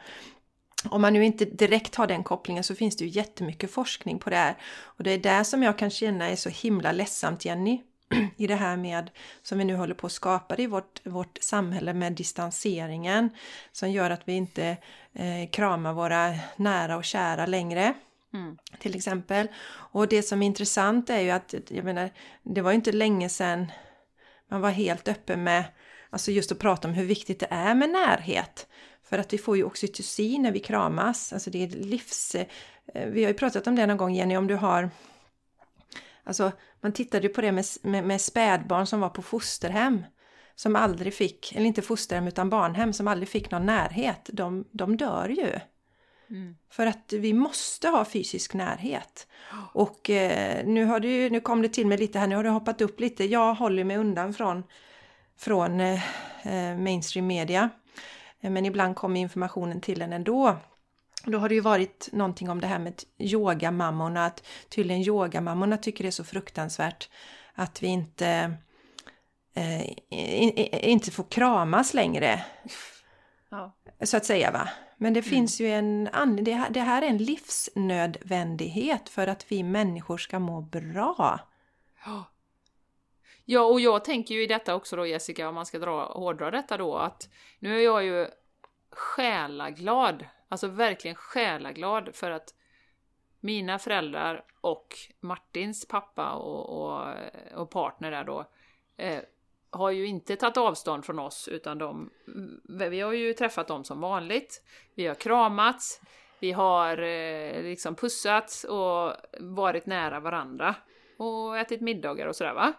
Om man nu inte direkt har den kopplingen så finns det ju jättemycket forskning på det här. Och det är där som jag kan känna är så himla ledsamt Jenny i det här med som vi nu håller på att skapa i vårt, vårt samhälle med distanseringen som gör att vi inte eh, kramar våra nära och kära längre. Mm. Till exempel. Och det som är intressant är ju att, jag menar, det var ju inte länge sedan man var helt öppen med, alltså just att prata om hur viktigt det är med närhet. För att vi får ju oxytocin när vi kramas, alltså det är livs... Eh, vi har ju pratat om det någon gång Jenny, om du har Alltså, man tittade ju på det med, med, med spädbarn som var på fosterhem. Som aldrig fick, eller inte fosterhem utan barnhem, som aldrig fick någon närhet. De, de dör ju. Mm. För att vi måste ha fysisk närhet. Och eh, nu, har du, nu kom det till mig lite här, nu har du hoppat upp lite. Jag håller mig undan från, från eh, eh mainstream media. Men ibland kommer informationen till en ändå. Då har det ju varit någonting om det här med yogamammorna, att tydligen yogamammorna tycker det är så fruktansvärt att vi inte, eh, inte får kramas längre. Ja. Så att säga va. Men det mm. finns ju en anledning, det här är en livsnödvändighet för att vi människor ska må bra. Ja, och jag tänker ju i detta också då Jessica, om man ska dra, hårdra detta då, att nu är jag ju själaglad Alltså verkligen själaglad för att mina föräldrar och Martins pappa och, och, och partner där då eh, har ju inte tagit avstånd från oss utan de, mm, vi har ju träffat dem som vanligt. Vi har kramats, vi har eh, liksom pussats och varit nära varandra och ätit middagar och sådär va.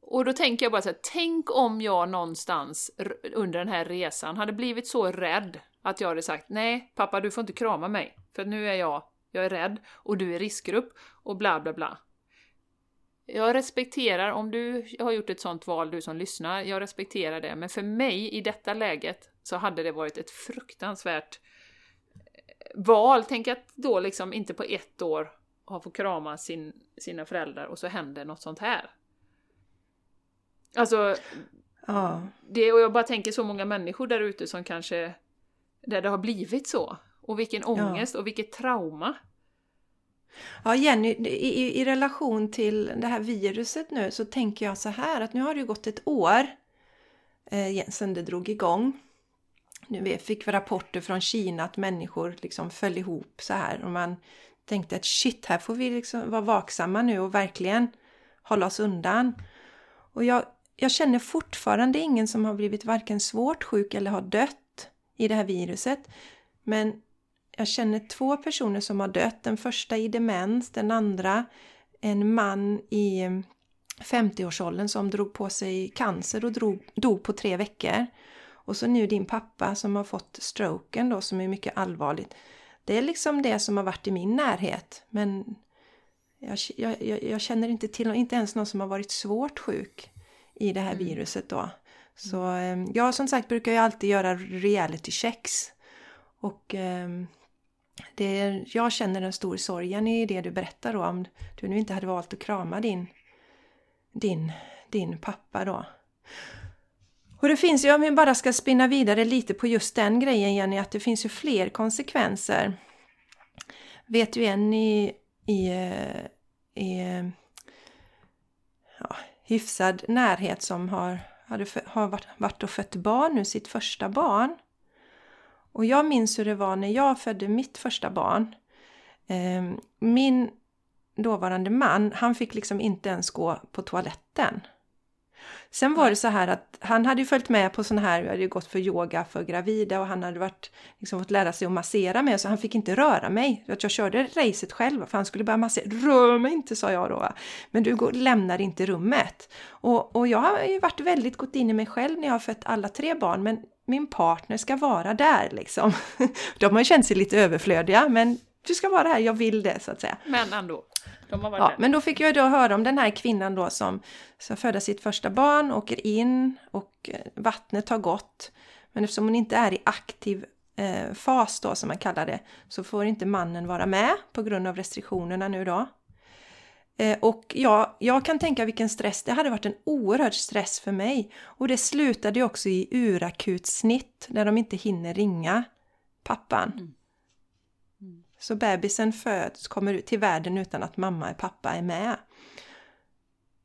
Och då tänker jag bara så här, tänk om jag någonstans under den här resan hade blivit så rädd att jag hade sagt nej, pappa du får inte krama mig, för nu är jag, jag är rädd och du är riskgrupp och bla bla bla. Jag respekterar om du har gjort ett sånt val, du som lyssnar, jag respekterar det, men för mig i detta läget så hade det varit ett fruktansvärt eh, val. Tänk att då liksom inte på ett år ha fått krama sin, sina föräldrar och så händer något sånt här. Alltså, ja. det, och jag bara tänker så många människor där ute som kanske där det har blivit så. Och vilken ångest ja. och vilket trauma. Ja Jenny, i, i relation till det här viruset nu så tänker jag så här att nu har det ju gått ett år eh, sedan det drog igång. Nu fick vi rapporter från Kina att människor liksom föll ihop så här och man tänkte att shit, här får vi liksom vara vaksamma nu och verkligen hålla oss undan. Och jag, jag känner fortfarande ingen som har blivit varken svårt sjuk eller har dött i det här viruset. Men jag känner två personer som har dött. Den första i demens, den andra en man i 50-årsåldern som drog på sig cancer och drog, dog på tre veckor. Och så nu din pappa som har fått stroken då som är mycket allvarligt. Det är liksom det som har varit i min närhet. Men jag, jag, jag känner inte till, inte ens någon som har varit svårt sjuk i det här mm. viruset då. Så ja, jag som sagt brukar ju alltid göra reality checks. Och ehm, det, jag känner en stor sorgen i det du berättar då om du nu inte hade valt att krama din, din, din pappa då. Och det finns ju, om vi bara ska spinna vidare lite på just den grejen Jenny, att det finns ju fler konsekvenser. Vet du en i, i, eh, i eh, ja, hyfsad närhet som har hade har varit, varit och fött barn nu, sitt första barn. Och jag minns hur det var när jag födde mitt första barn. Ehm, min dåvarande man, han fick liksom inte ens gå på toaletten. Sen var det så här att han hade ju följt med på sån här, vi hade ju gått för yoga för gravida och han hade varit, liksom fått lära sig att massera mig så han fick inte röra mig. Att jag körde racet själv för han skulle börja massera. Rör mig inte sa jag då. Men du går, lämnar inte rummet. Och, och jag har ju varit väldigt gått in i mig själv när jag har fött alla tre barn men min partner ska vara där liksom. De har ju känt sig lite överflödiga men du ska vara här, jag vill det så att säga. Men ändå. De har varit Ja, där. men då fick jag då höra om den här kvinnan då som, som föder sitt första barn, åker in och eh, vattnet har gått. Men eftersom hon inte är i aktiv eh, fas då som man kallar det så får inte mannen vara med på grund av restriktionerna nu då. Eh, och ja, jag kan tänka vilken stress, det hade varit en oerhörd stress för mig. Och det slutade ju också i urakut snitt där de inte hinner ringa pappan. Så bebisen föds, kommer ut till världen utan att mamma och pappa är med.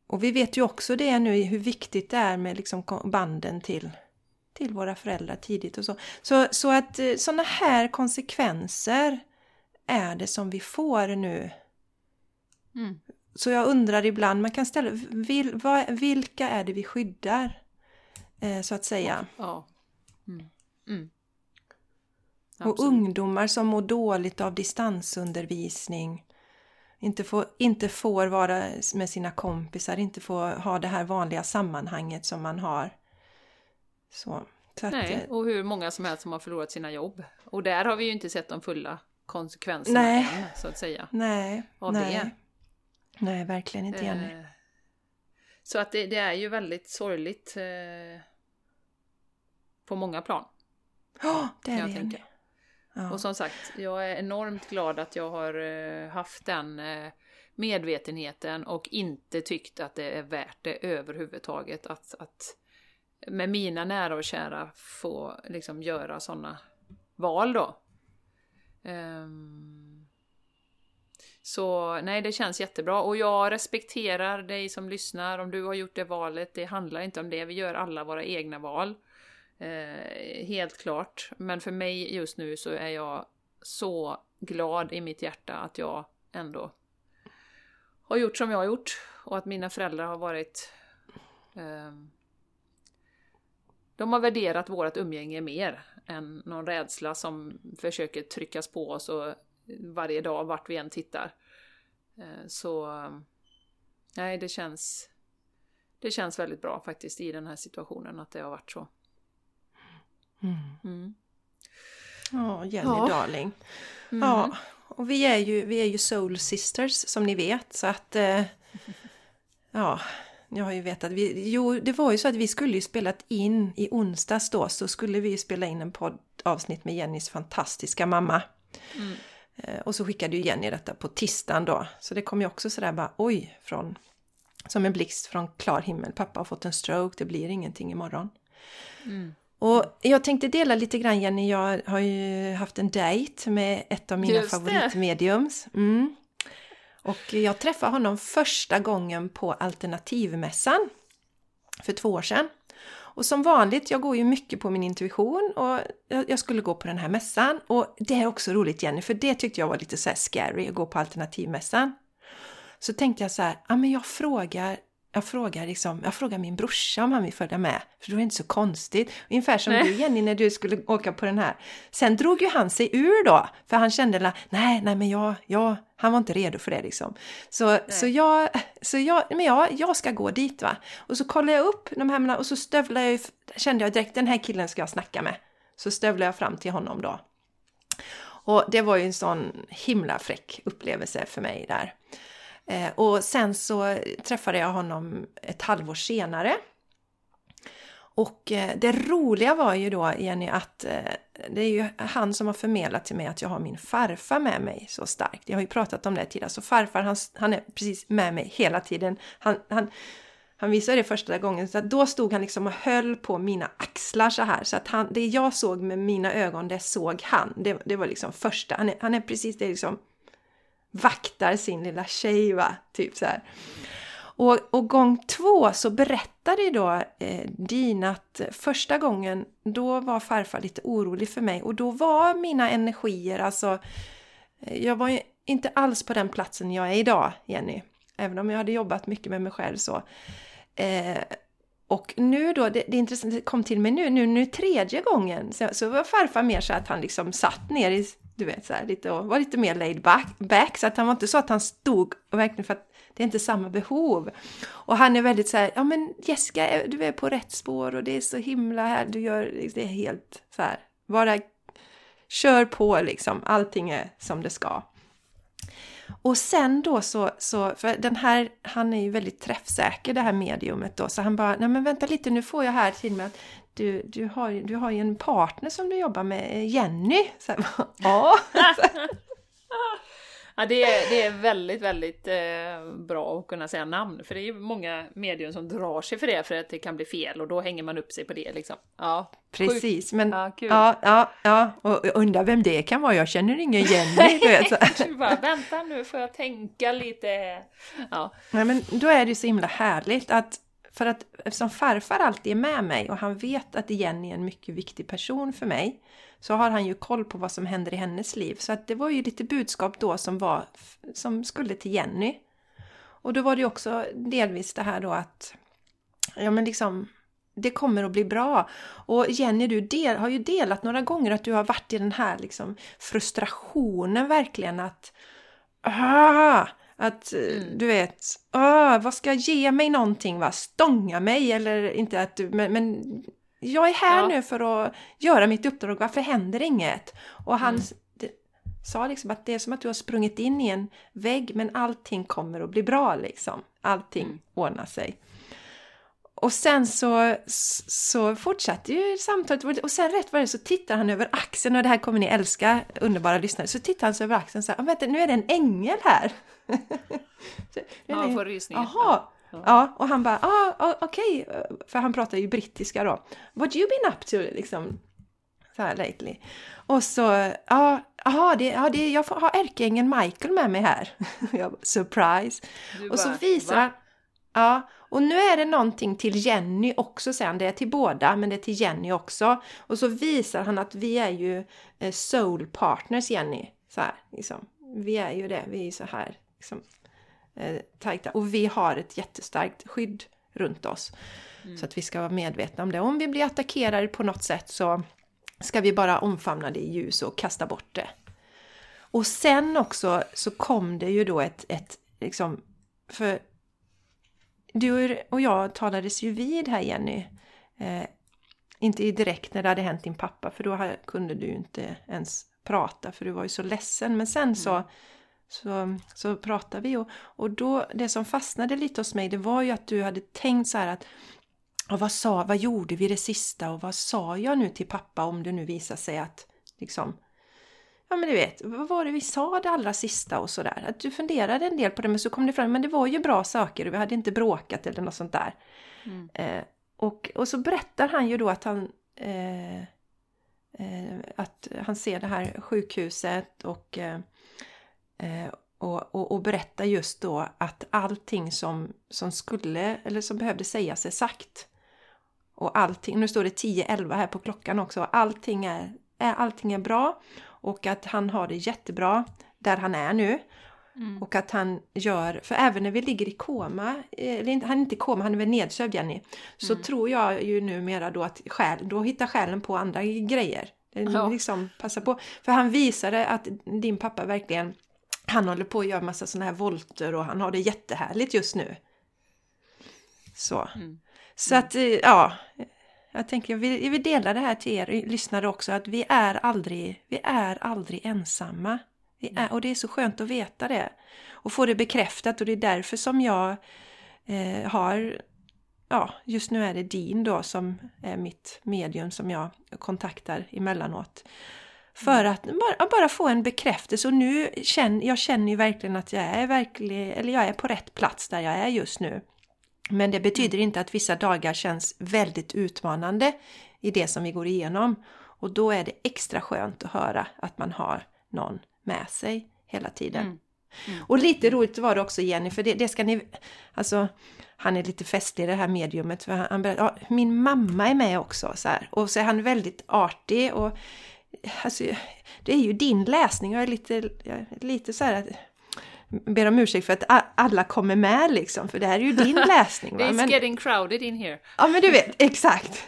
Och vi vet ju också det nu hur viktigt det är med liksom banden till, till våra föräldrar tidigt och så. Så, så att eh, sådana här konsekvenser är det som vi får nu. Mm. Så jag undrar ibland, man kan ställa, vil, vad, vilka är det vi skyddar? Eh, så att säga. Ja. Mm. Mm. Och Absolut. ungdomar som mår dåligt av distansundervisning. Inte får, inte får vara med sina kompisar, inte får ha det här vanliga sammanhanget som man har. Så, så Nej, eh, och hur många som helst som har förlorat sina jobb. Och där har vi ju inte sett de fulla konsekvenserna Nej. än, så att säga. nej, av nej. det. Nej, verkligen inte Jenny. Eh, Så att det, det är ju väldigt sorgligt eh, på många plan. Ja, det kan är det tänka. Ja. Och som sagt, jag är enormt glad att jag har eh, haft den eh, medvetenheten och inte tyckt att det är värt det överhuvudtaget att, att med mina nära och kära få liksom göra sådana val då. Um, så nej, det känns jättebra och jag respekterar dig som lyssnar om du har gjort det valet. Det handlar inte om det, vi gör alla våra egna val. Eh, helt klart. Men för mig just nu så är jag så glad i mitt hjärta att jag ändå har gjort som jag har gjort och att mina föräldrar har varit Eh, de har värderat vårt umgänge mer än någon rädsla som försöker tryckas på oss och varje dag vart vi än tittar. Eh, Så nej, det känns det känns väldigt bra faktiskt i den här situationen att det har varit så. Mm. Mm. Ja, Jenny Ja. darling. Mm. Ja, och vi är, ju, vi är ju soul sisters som ni vet så att eh, ja, jag har ju vetat. Vi, jo, det var ju så att vi skulle ju spelat in i onsdags då så skulle vi ju spela in en poddavsnitt med Jennys fantastiska mamma. Mm. Eh, och så skickade ju Jenny detta på tisdagen då. Så det kom ju också sådär bara oj, från, som en blixt från klar himmel. Pappa har fått en stroke, det blir ingenting imorgon. Mm. Och jag tänkte dela lite grann Jenny, jag har ju haft en dejt med ett av mina Just favoritmediums. Mm. Och jag träffade honom första gången på Alternativmässan för två år sedan. Och som vanligt, jag går ju mycket på min intuition och jag skulle gå på den här mässan. Och det är också roligt Jenny, för det tyckte jag var lite så scary att gå på Alternativmässan. Så tänkte jag så här, ja men jag frågar, jag frågar liksom, jag frågar min brorsa om han vill följa med. För då är det inte så konstigt. Ungefär som Nej. du Jenny när du skulle åka på den här. Sen drog ju han sig ur då, för han kände nej, nej men jag, jag, han var inte redo för det liksom. Så, så jag, så jag, men jag, jag ska gå dit va. Och så kollade jag upp de här, och så stövlade jag, kände jag direkt, den här killen ska jag snacka med. Så stövlade jag fram till honom då. Och det var ju en sån himla fräck upplevelse för mig där. Eh, och sen så träffade jag honom ett halvår senare. Och eh, det roliga var ju då, Jenny, att eh, det är ju han som har förmedlat till mig att jag har min farfar med mig så starkt. Jag har ju pratat om det tidigare, så farfar han, han är precis med mig hela tiden. Han, han, han visade det första gången, så att då stod han liksom och höll på mina axlar så här. Så att han, det jag såg med mina ögon, det såg han. Det, det var liksom första. Han är, han är precis det liksom vaktar sin lilla tjej va, typ så här. Och, och gång två så berättade då eh, Dina att första gången då var farfar lite orolig för mig och då var mina energier alltså eh, jag var ju inte alls på den platsen jag är idag Jenny. Även om jag hade jobbat mycket med mig själv så. Eh, Och nu då, det, det är intressant, det kom till mig nu, nu, nu tredje gången, så, så var farfar mer så att han liksom satt ner i, du vet så här, lite och var lite mer laid back, back, så att han var inte så att han stod och verkligen för att det är inte samma behov. Och han är väldigt så här, ja men Jessica, du är på rätt spår och det är så himla här, du gör, det är helt så här, bara kör på liksom, allting är som det ska. Och sen då så, så, för den här, han är ju väldigt träffsäker det här mediumet då, så han bara, nej men vänta lite, nu får jag här till mig att du, du, har, du har ju en partner som du jobbar med, Jenny. Så här, ja. Ja, det är, det är väldigt, väldigt eh, bra att kunna säga namn, för det är många medium som drar sig för det, för att det kan bli fel och då hänger man upp sig på det liksom. Ja, Precis, men ja, ja, ja, ja, och undrar vem det kan vara, jag känner ingen Jenny. Du, vet, du bara, vänta nu får jag tänka lite. Ja. Nej, men då är det så himla härligt att för att eftersom farfar alltid är med mig och han vet att Jenny är en mycket viktig person för mig så har han ju koll på vad som händer i hennes liv. Så att det var ju lite budskap då som var som skulle till Jenny. Och då var det ju också delvis det här då att ja men liksom det kommer att bli bra. Och Jenny, du del, har ju delat några gånger att du har varit i den här liksom frustrationen verkligen att ah, att mm. du vet, ah, vad ska jag ge mig någonting va? Stånga mig eller inte att du, men, men jag är här ja. nu för att göra mitt uppdrag, varför händer inget? Och han mm. sa liksom att det är som att du har sprungit in i en vägg men allting kommer att bli bra liksom. Allting mm. ordnar sig. Och sen så, så fortsatte ju samtalet och sen rätt vad det så tittar han över axeln och det här kommer ni älska, underbara lyssnare. Så tittar han så över axeln och säger, vänta nu är det en ängel här. ja, får rysningar. Jaha, Ja, och han bara, ah, okej, okay. för han pratar ju brittiska då. What you been up to, liksom. Så här lately. Och så, ja, aha, det, ja, det, jag har ärkeängeln Michael med mig här. bara, surprise. Du och så visar han, ja, och nu är det någonting till Jenny också sen. Det är till båda, men det är till Jenny också. Och så visar han att vi är ju eh, soul partners, Jenny. Så här, liksom. Vi är ju det, vi är så här, liksom eh, tajta. Och vi har ett jättestarkt skydd runt oss. Mm. Så att vi ska vara medvetna om det. Om vi blir attackerade på något sätt så ska vi bara omfamna det i ljus och kasta bort det. Och sen också så kom det ju då ett, ett liksom, för du och jag talades ju vid här Jenny. Eh, inte direkt när det hade hänt din pappa för då kunde du ju inte ens prata för du var ju så ledsen. Men sen så mm så, så pratade vi och, och då, det som fastnade lite hos mig det var ju att du hade tänkt så här att och vad sa, vad gjorde vi det sista och vad sa jag nu till pappa om det nu visar sig att liksom Ja men du vet, vad var det vi sa det allra sista och sådär? Att du funderade en del på det men så kom det fram, men det var ju bra saker och vi hade inte bråkat eller något sånt där. Mm. Eh, och, och så berättar han ju då att han eh, eh, att han ser det här sjukhuset och eh, Eh, och, och, och, berätta just då att allting som, som skulle eller som behövde sägas är sagt. Och allting, nu står det 10-11 här på klockan också, allting är, är, allting är bra och att han har det jättebra där han är nu. Mm. Och att han gör, för även när vi ligger i koma, eh, eller han är inte i koma, han är väl nedsövd Jenny, så mm. tror jag ju numera då att själ, då hittar själen på andra grejer. Ja. Liksom, passa på. För han visade att din pappa verkligen han håller på att göra massa sådana här volter och han har det jättehärligt just nu. Så. Mm. Så att, eh, ja. Jag tänker, jag vill, jag vill dela det här till er lyssnare också, att vi är aldrig, vi är aldrig ensamma. Vi är, och det är så skönt att veta det. Och få det bekräftat och det är därför som jag eh, har, ja, just nu är det Din då som är mitt medium som jag kontaktar emellanåt. För att bara, bara få en bekräftelse och nu känner jag känner ju verkligen att jag är verklig, eller jag är på rätt plats där jag är just nu. Men det betyder mm. inte att vissa dagar känns väldigt utmanande i det som vi går igenom. Och då är det extra skönt att höra att man har någon med sig hela tiden. Mm. Mm. Och lite roligt var det också Jenny, för det, det, ska ni... Alltså, han är lite festlig det här mediumet. För han, han berättar, ja, min mamma är med också. Så här. Och så är han väldigt artig och alltså, det är ju din läsning. Jag är lite, jag är lite så här ber om ursäkt för att alla kommer med liksom, för det här är ju din läsning. Va? It's men, getting crowded in here. Ja, men du vet, exakt.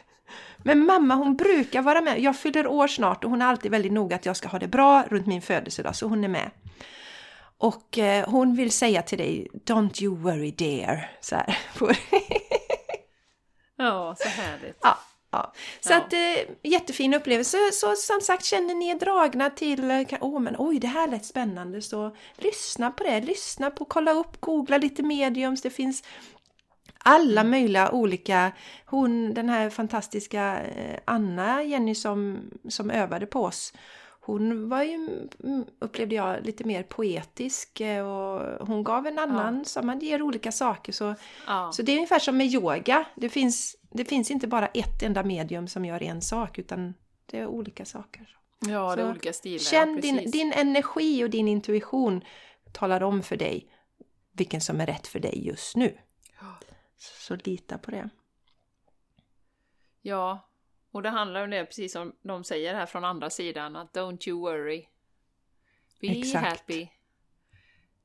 Men mamma hon brukar vara med. Jag fyller år snart och hon är alltid väldigt noga att jag ska ha det bra runt min födelsedag, så hon är med. Och eh, hon vill säga till dig, Don't you worry dear. Så här. ja, så härligt. Ja. Ja. Så ja. att eh, jättefin upplevelse. Så som sagt, känner ni er dragna till, eh, åh oh, men oj det här lät spännande, så lyssna på det. Lyssna på, kolla upp, googla lite mediums. Det finns alla mm. möjliga olika, hon den här fantastiska eh, Anna, Jenny som, som övade på oss. Hon var ju, mm, upplevde jag, lite mer poetisk eh, och hon gav en annan, ja. så man ger olika saker. Så, ja. så det är ungefär som med yoga. Det finns, det finns inte bara ett enda medium som gör en sak utan det är olika saker. Ja, så det är olika stilar. Känn ja, din, din energi och din intuition talar om för dig vilken som är rätt för dig just nu. Så lita på det. Ja, och det handlar om det precis som de säger här från andra sidan att don't you worry. Be Exakt. happy.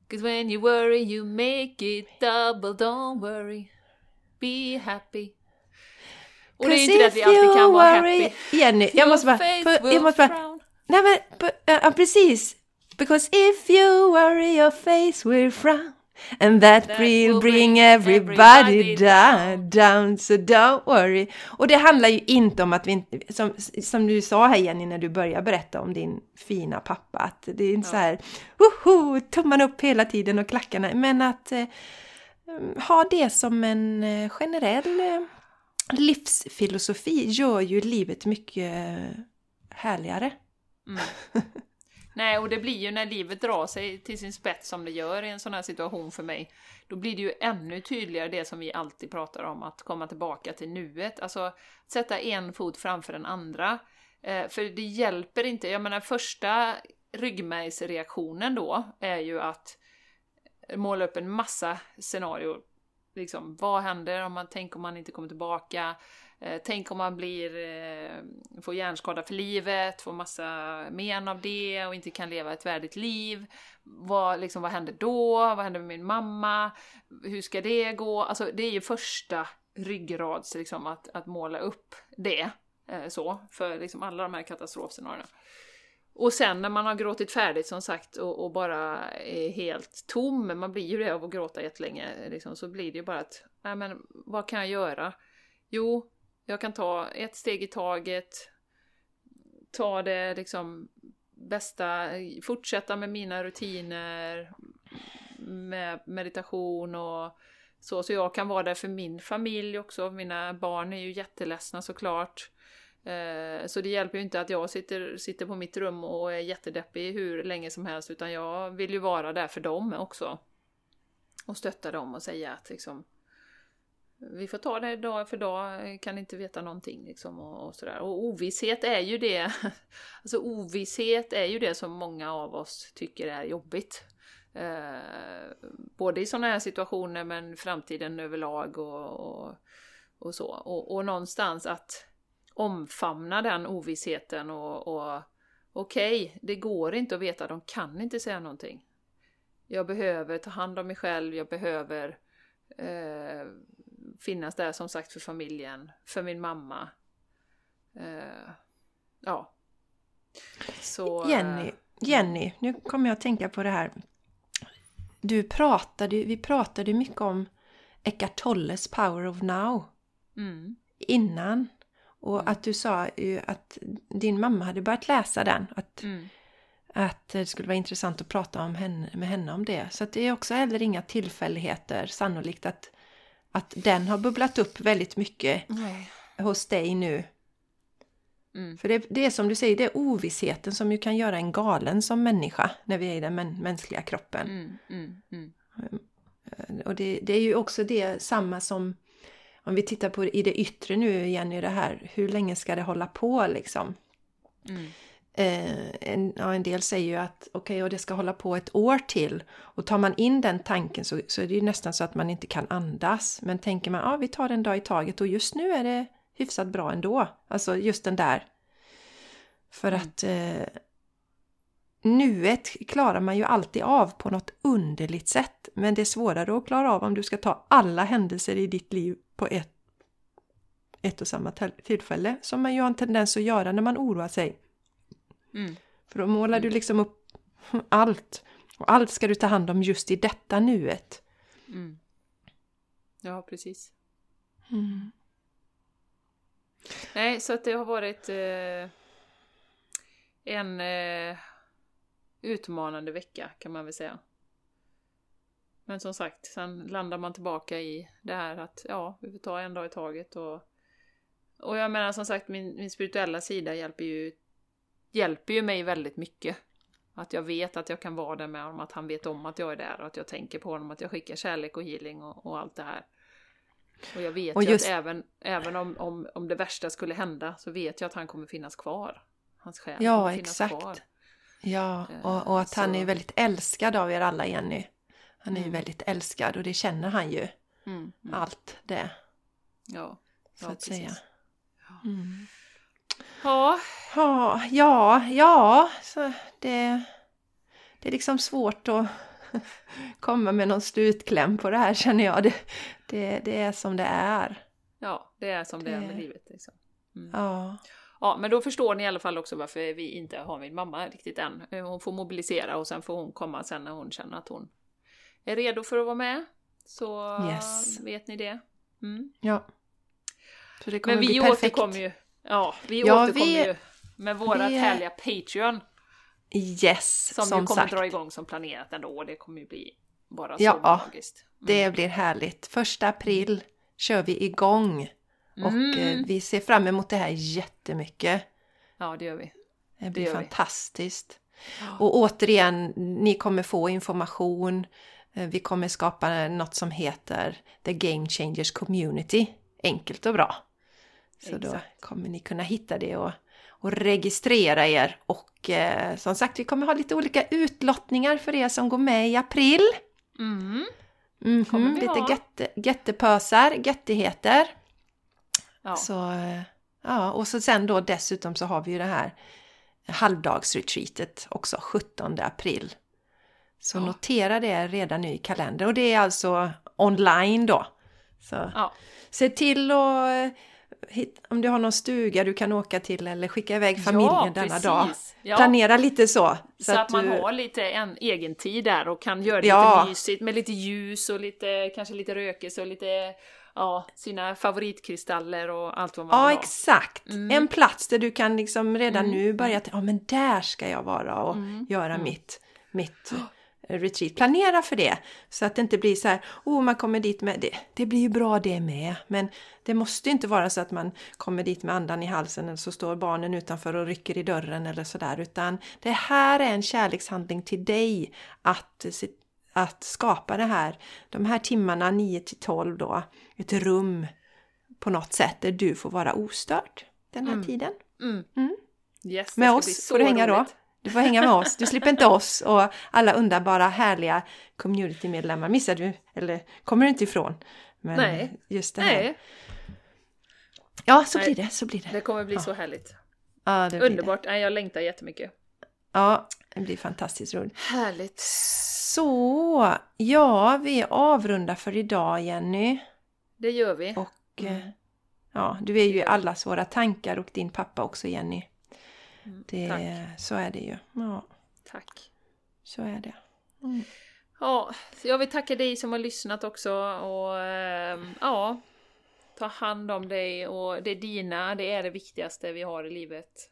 Cause when you worry you make it double, don't worry. Be happy. Och det är inte det att vi alltid kan vara happy. Jenny, jag måste bara... För, jag måste bara nej men, ja precis. Because if you worry your face will frown. And that, that will bring everybody, everybody down, down, so don't worry. Och det handlar ju inte om att vi inte, som, som du sa här Jenny när du började berätta om din fina pappa, att det är inte ja. så här, woho, tummarna upp hela tiden och klackarna, men att eh, ha det som en eh, generell eh, livsfilosofi gör ju livet mycket eh, härligare. Mm. Nej, och det blir ju när livet drar sig till sin spets som det gör i en sån här situation för mig, då blir det ju ännu tydligare det som vi alltid pratar om, att komma tillbaka till nuet. Alltså, sätta en fot framför den andra. Eh, för det hjälper inte, jag menar första ryggmärgsreaktionen då är ju att måla upp en massa scenarier. Liksom, vad händer om man tänker om man inte kommer tillbaka? Eh, tänk om man blir, eh, får hjärnskada för livet, får massa men av det och inte kan leva ett värdigt liv. Vad, liksom, vad händer då? Vad händer med min mamma? Hur ska det gå? Alltså det är ju första ryggrads, liksom, att, att måla upp det. Eh, så, för liksom alla de här katastrofscenarierna. Och sen när man har gråtit färdigt som sagt och, och, bara är helt tom, man blir ju det av att gråta jättelänge, liksom, så blir det ju bara att, nej men vad kan jag göra? Jo, jag kan ta ett steg i taget, ta det liksom bästa, fortsätta med mina rutiner, med meditation och så, så jag kan vara där för min familj också. Mina barn är ju jätteledsna såklart. Eh, så det hjälper ju inte att jag sitter, sitter på mitt rum och är jättedeppig hur länge som helst, utan jag vill ju vara där för dem också. Och stötta dem och säga att liksom, vi får ta det dag för dag, kan inte veta någonting liksom och, och sådär. Och ovisshet är ju det, alltså ovisshet är ju det som många av oss tycker är jobbigt. Eh, både i sådana här situationer men framtiden överlag och, och, och så. Och, och, någonstans att omfamna den ovissheten och, och okej, okay, det går inte att veta, de kan inte säga någonting. Jag behöver ta hand om mig själv, jag behöver eh, finnas där som sagt för familjen, för min mamma. Uh, ja. Så, Jenny, uh, Jenny, nu kommer jag att tänka på det här. Du pratade, vi pratade mycket om Eckart Tolles Power of Now mm. innan. Och mm. att du sa ju att din mamma hade börjat läsa den. Att, mm. att det skulle vara intressant att prata om henne, med henne om det. Så det är också heller inga tillfälligheter sannolikt att att den har bubblat upp väldigt mycket Nej. hos dig nu. Mm. För det, det, är som du säger, det är ovissheten som ju kan göra en galen som människa när vi är i den mänskliga kroppen. Mm, mm, mm. Och det, det, är ju också det samma som om vi tittar på i det yttre nu igen i det här, hur länge ska det hålla på liksom? Mm. Eh, en, ja, en del säger ju att okej, okay, och det ska hålla på ett år till. Och tar man in den tanken så, så är det ju nästan så att man inte kan andas. Men tänker man, ja vi tar en dag i taget och just nu är det hyfsat bra ändå. Alltså just den där. För mm. att eh, nuet klarar man ju alltid av på något underligt sätt. Men det är svårare att klara av om du ska ta alla händelser i ditt liv på ett, ett och samma tillfälle. Som man ju har en tendens att göra när man oroar sig. Mm. För då målar du liksom upp allt. Och allt ska du ta hand om just i detta nuet. Mm. Ja, precis. Mm. Nej, så att det har varit eh, en eh, utmanande vecka kan man väl säga. Men som sagt, sen landar man tillbaka i det här att ja, vi får ta en dag i taget och och jag menar som sagt, min, min spirituella sida hjälper ju, hjälper ju mig väldigt mycket. Att jag vet att jag kan vara där med honom, att han vet om att jag är där och att jag tänker på honom, att jag skickar kärlek och healing och, och allt det här. Och jag vet Och ju just- att även, även om, om, om det värsta skulle hända så vet jag att han kommer finnas kvar. Hans själ Ja, kommer finnas exakt. kvar. Ja, Eh, och, och att han så- är väldigt älskad av er alla, Jenny. Han är ju Mm. väldigt älskad och det känner han ju. Mm, mm, Allt det, ja, så ja, att säga. precis. Mm. Ja, Ja, ja, ja, så det, det är liksom svårt att komma med någon slutkläm på det här känner jag. Det, det, det är som det är. ja, det är som det är med Det- livet. Liksom. Mm. Ja, Ja, men då förstår ni i alla fall också varför vi inte har min mamma riktigt än. Hon får mobilisera och sen får hon komma sen när hon känner att hon är redo för att vara med. Så Yes. vet ni det. Mm. ja. Så det kommer Men vi bli perfekt. återkommer ju. Ja, vi Ja, återkommer vi- ju med vårat vi- härliga Patreon. Yes, Som, som, ju kommer sagt. dra igång som planerat ändå. och Det kommer ju bli bara Ja, så magiskt. Mm. Det blir härligt. Första april kör vi igång. Och Mm. eh, vi ser fram emot det här jättemycket. Ja, det gör vi. Det blir vi. fantastiskt. Och återigen, ni kommer få information. Eh, Vi kommer skapa något som heter The Game Changers Community. Enkelt och bra. Så då Exakt. kommer ni kunna hitta det och, och registrera er. Och eh, som sagt, vi kommer ha lite olika utlottningar för er som går med i april. Mm. Kommer vi lite götte, göttepösar, göttigheter. Ja. Så, eh, ja, och så sen då dessutom så har vi ju det här halvdagsretreatet också 17 april. Så Ja. notera det redan nu i kalendern och det är alltså online då. Så ja. se till att eh, om du har någon stuga du kan åka till eller skicka iväg familjen ja, denna precis. dag. Ja. Planera lite så. Så, att, man du, har lite en egen tid där och kan göra det Ja. lite mysigt med lite ljus och lite, kanske lite rökelse och lite, ja, sina favoritkristaller och allt vad man Ja, vill ha. exakt. Mm. En plats där du kan liksom redan Mm. nu börja ja men där ska jag vara och Mm. göra Mm. mitt, mitt retreat. Planera för det så att det inte blir så här, oh man kommer dit med det. Det blir ju bra det med, men det måste inte vara så att man kommer dit med andan i halsen eller så står barnen utanför och rycker i dörren eller sådär, utan det här är en kärlekshandling till dig att att skapa det här, de här timmarna 9 till 12 då, ett rum på något sätt där du får vara ostörd den här Mm. tiden. Mm. Mm. Yes, Med oss får du hänga roligt. då. Du får hänga med oss. Du slipper inte oss och alla underbara härliga communitymedlemmar missar du, eller kommer du inte ifrån. Men Nej. just det här. Nej, Ja, så Nej. blir det, så blir det. det kommer bli Ja. så härligt. Ja, det Underbart, Nej, jag längtar jättemycket. Det. Ja, det blir fantastiskt roligt. Härligt. Så, ja, vi avrundar för idag Jenny. Det gör vi. Och Mm. eh, ja, du är ju i allas våra tankar och din pappa också Jenny. Mm, Det, Tack. så är det ju. Ja, Tack. så är det. Ja, så jag vill tacka dig som har lyssnat också och ehm, ja, ta hand om dig och det är dina, det är det viktigaste vi har i livet.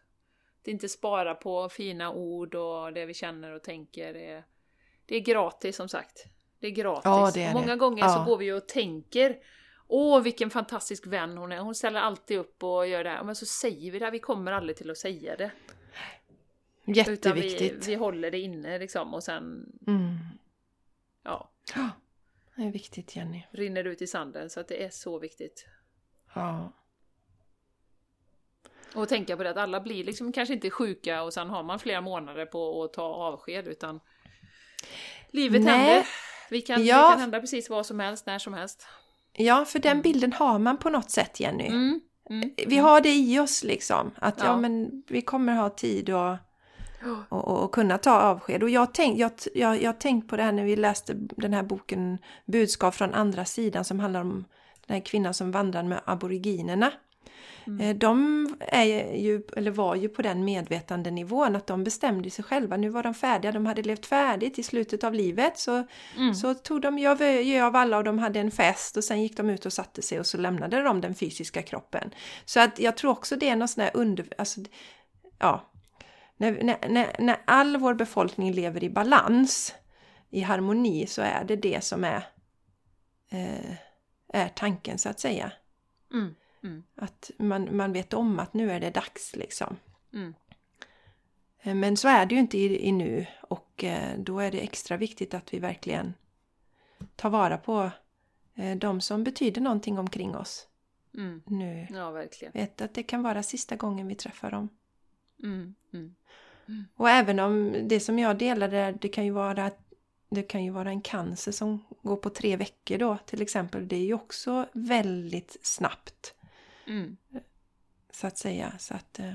Det är inte spara på fina ord och det vi känner och tänker. Det är, det är gratis som sagt. Det är gratis. Ja, det är Många det. gånger så Ja. går vi och tänker Åh, vilken fantastisk vän hon är. Hon ställer alltid upp och gör det här. Men så säger vi det, vi kommer aldrig till att säga det. Utan vi, Jätteviktigt. vi håller det inne liksom och sen, Mm. ja, Ja, Det är viktigt Jenny. rinner ut i sanden. Så att det är så viktigt. Ja. Och tänka på det att alla blir liksom kanske inte sjuka och sen har man flera månader på att ta avsked utan livet Nej. händer. Vi kan, Ja. Det kan hända precis vad som helst, när som helst. Ja, för den bilden har man på något sätt Jenny. Mm. Mm. Vi har det i oss liksom. Att ja. Ja. men vi kommer ha tid och och, och, och kunna ta avsked. Och jag tänk, jag, jag, jag tänkt på det här när vi läste den här boken Budskap från andra sidan som handlar om den här kvinnan som vandrar med aboriginerna. Mm. Eh, de är ju, eller var ju på den medvetande nivån att de bestämde sig själva. Nu var de färdiga, de hade levt färdigt i slutet av livet. Så, mm. så tog de ju av alla och de hade en fest och sen gick de ut och satte sig och så lämnade de den fysiska kroppen. Så att jag tror också det är något sånt där under... Alltså, ja, när, när, när all vår befolkning lever i balans, i harmoni, så är det det som är, eh, är tanken så att säga. Mm. Mm. Att man, man vet om att nu är det dags liksom. Mm. Eh, men så är det ju inte i, i, nu och eh, då är det extra viktigt att vi verkligen tar vara på eh, de som betyder någonting omkring oss. Mm. Nu. Ja, verkligen. Vet att det kan vara sista gången vi träffar dem. Mm. Mm. Och även om det som jag delade, det kan ju vara det kan ju vara en cancer som går på tre veckor då till exempel. Det är ju också väldigt snabbt. Mm. Så att säga. Så att, eh,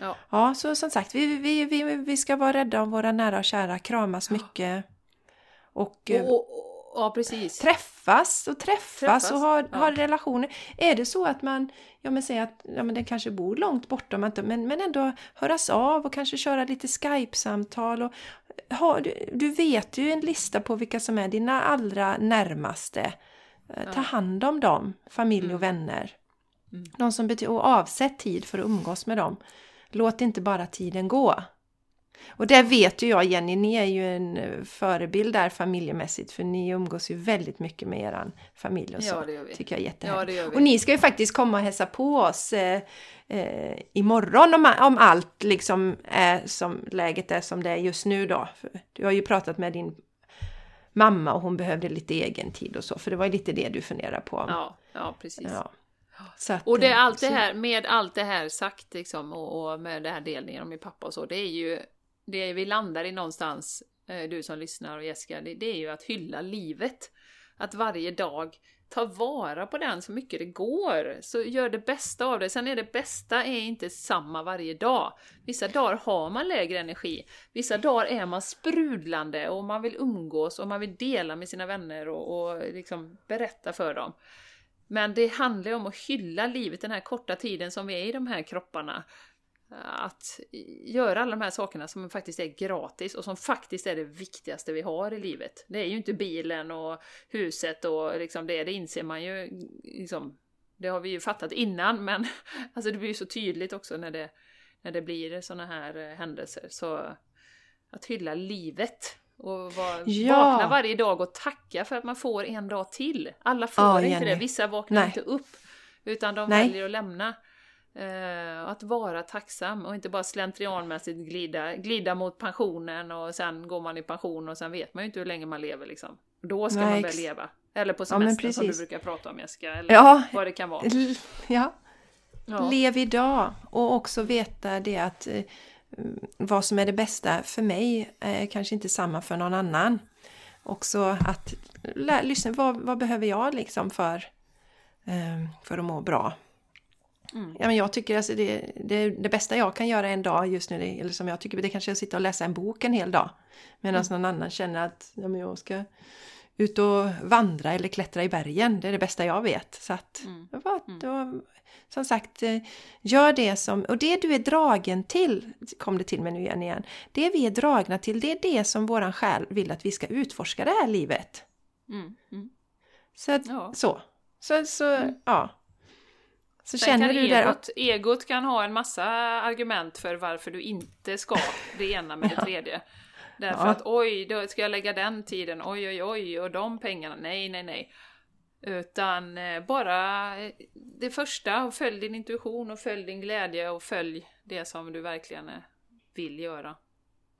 ja. ja, så som sagt, vi, vi, vi, vi ska vara rädda om våra nära och kära, kramas mycket. Och, och, och Ja, precis. Träffas och träffas, träffas och ha, ja. ha relationer. Är det så att man, ja men säger att ja, men den kanske bor långt borta, men, men ändå höras av och kanske köra lite Skype-samtal. Och, ha, du, du vet ju en lista på vilka som är dina allra närmaste. Eh. Ta hand om dem, familj och mm. vänner. Mm. De som betyder, och avsätt tid för att umgås med dem. Låt inte bara tiden gå. Och det vet ju jag Jenny, ni är ju en eh, förebild där familjemässigt för ni umgås ju väldigt mycket med er familj och så. Ja, det gör vi. Tycker jag är. Ja, och ni ska ju faktiskt komma och hälsa på oss eh, eh, imorgon om, om allt liksom är som läget är som det är just nu då. För du har ju pratat med din mamma och hon behövde lite egen tid och så, för det var ju lite det du funderade på. Ja, ja precis. Ja. Att, och det är allt det här, med allt det här sagt liksom, och, och med det här delningen om min pappa och så, det är ju det vi landar i någonstans, eh, du som lyssnar och Jessica, det, det är ju att hylla livet. Att varje dag ta vara på den så mycket det går. Så gör det bästa av det. Sen är det bästa är inte samma varje dag. Vissa dagar har man lägre energi. Vissa dagar är man sprudlande och man vill umgås och man vill dela med sina vänner och, och liksom berätta för dem. Men det handlar ju om att hylla livet den här korta tiden som vi är i de här kropparna att göra alla de här sakerna som faktiskt är gratis och som faktiskt är det viktigaste vi har i livet. Det är ju inte bilen och huset och liksom det, det inser man ju liksom, det har vi ju fattat innan men alltså det blir ju så tydligt också när det, när det blir sådana här eh, händelser. Så att hylla livet och var, ja. vakna varje dag och tacka för att man får en dag till. Alla får ja, inte det, vissa vaknar Nej. inte upp utan de Nej. väljer att lämna. Uh, att vara tacksam och inte bara slentrianmässigt glida, glida mot pensionen och sen går man i pension och sen vet man ju inte hur länge man lever liksom. Då ska Nej, man börja leva. Eller på semester ja, som du brukar prata om Jessica, eller ja, vad det kan vara. Ja. ja. Lev idag och också veta det att eh, vad som är det bästa för mig är kanske inte samma för någon annan. Också att lyssna, vad, vad behöver jag liksom för, eh, för att må bra? Mm. Ja, men jag tycker alltså det, det, det, bästa jag kan göra en dag just nu, det, eller som jag tycker, det kanske är att sitta och läsa en bok en hel dag. Medan mm. någon annan känner att ja, men jag ska ut och vandra eller klättra i bergen. Det är det bästa jag vet. Så att, mm. då, som sagt, eh, gör det som, och det du är dragen till, kom det till mig nu igen igen. Det vi är dragna till, det är det som våran själ vill att vi ska utforska det här livet. Mm. Mm. Så, att, ja. så. Så, så mm. ja. Så Sen känner du egot, där... egot kan ha en massa argument för varför du inte ska det ena med det tredje. Därför ja. att oj, då ska jag lägga den tiden, oj oj oj, och de pengarna, nej nej nej. Utan eh, bara eh, det första, följ din intuition och följ din glädje och följ det som du verkligen eh, vill göra.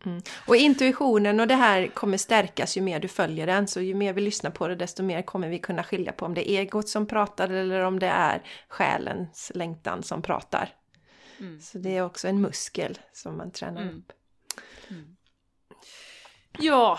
Mm. Och intuitionen och det här kommer stärkas ju mer du följer den, så ju mer vi lyssnar på det desto mer kommer vi kunna skilja på om det är egot som pratar eller om det är själens längtan som pratar. Mm. Så det är också en muskel som man tränar mm. upp. Ja,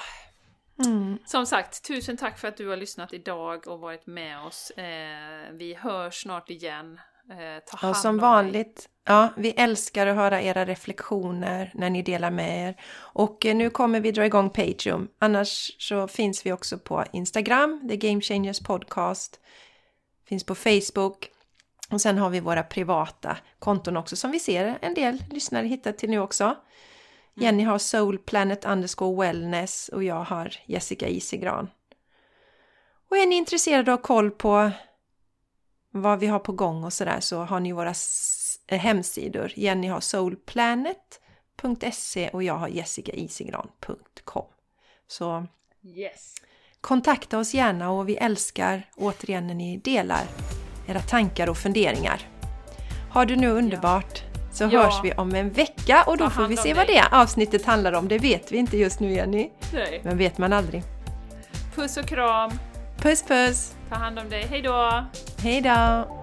Mm. Som sagt, tusen tack för att du har lyssnat idag och varit med oss. Eh, vi hörs snart igen. Eh, ta hand Och som om vanligt, ja, vi älskar att höra era reflektioner när ni delar med er. Och eh, nu kommer vi dra igång Patreon. Annars så finns vi också på Instagram, The Game Changers Podcast. Finns på Facebook. Och sen har vi våra privata konton också som vi ser en del lyssnare hittar till nu också. Jenny har Soul Planet underscore wellness och jag har Jessica Isigran. Och är ni intresserade av koll på vad vi har på gång och sådär så har ni våra eh, hemsidor. Jenny har soulplanet.se och jag har jessicaisigran.com. Så. Yes. kontakta oss gärna och vi älskar återigen när ni delar era tankar och funderingar. Har du nu underbart så Ja. hörs vi om en vecka och då får vi se vad det avsnittet handlar om. Det vet vi inte just nu Jenny, Nej. men vet man aldrig. Puss och kram. Puss puss! Ta hand om dig. Hej då! Hej då!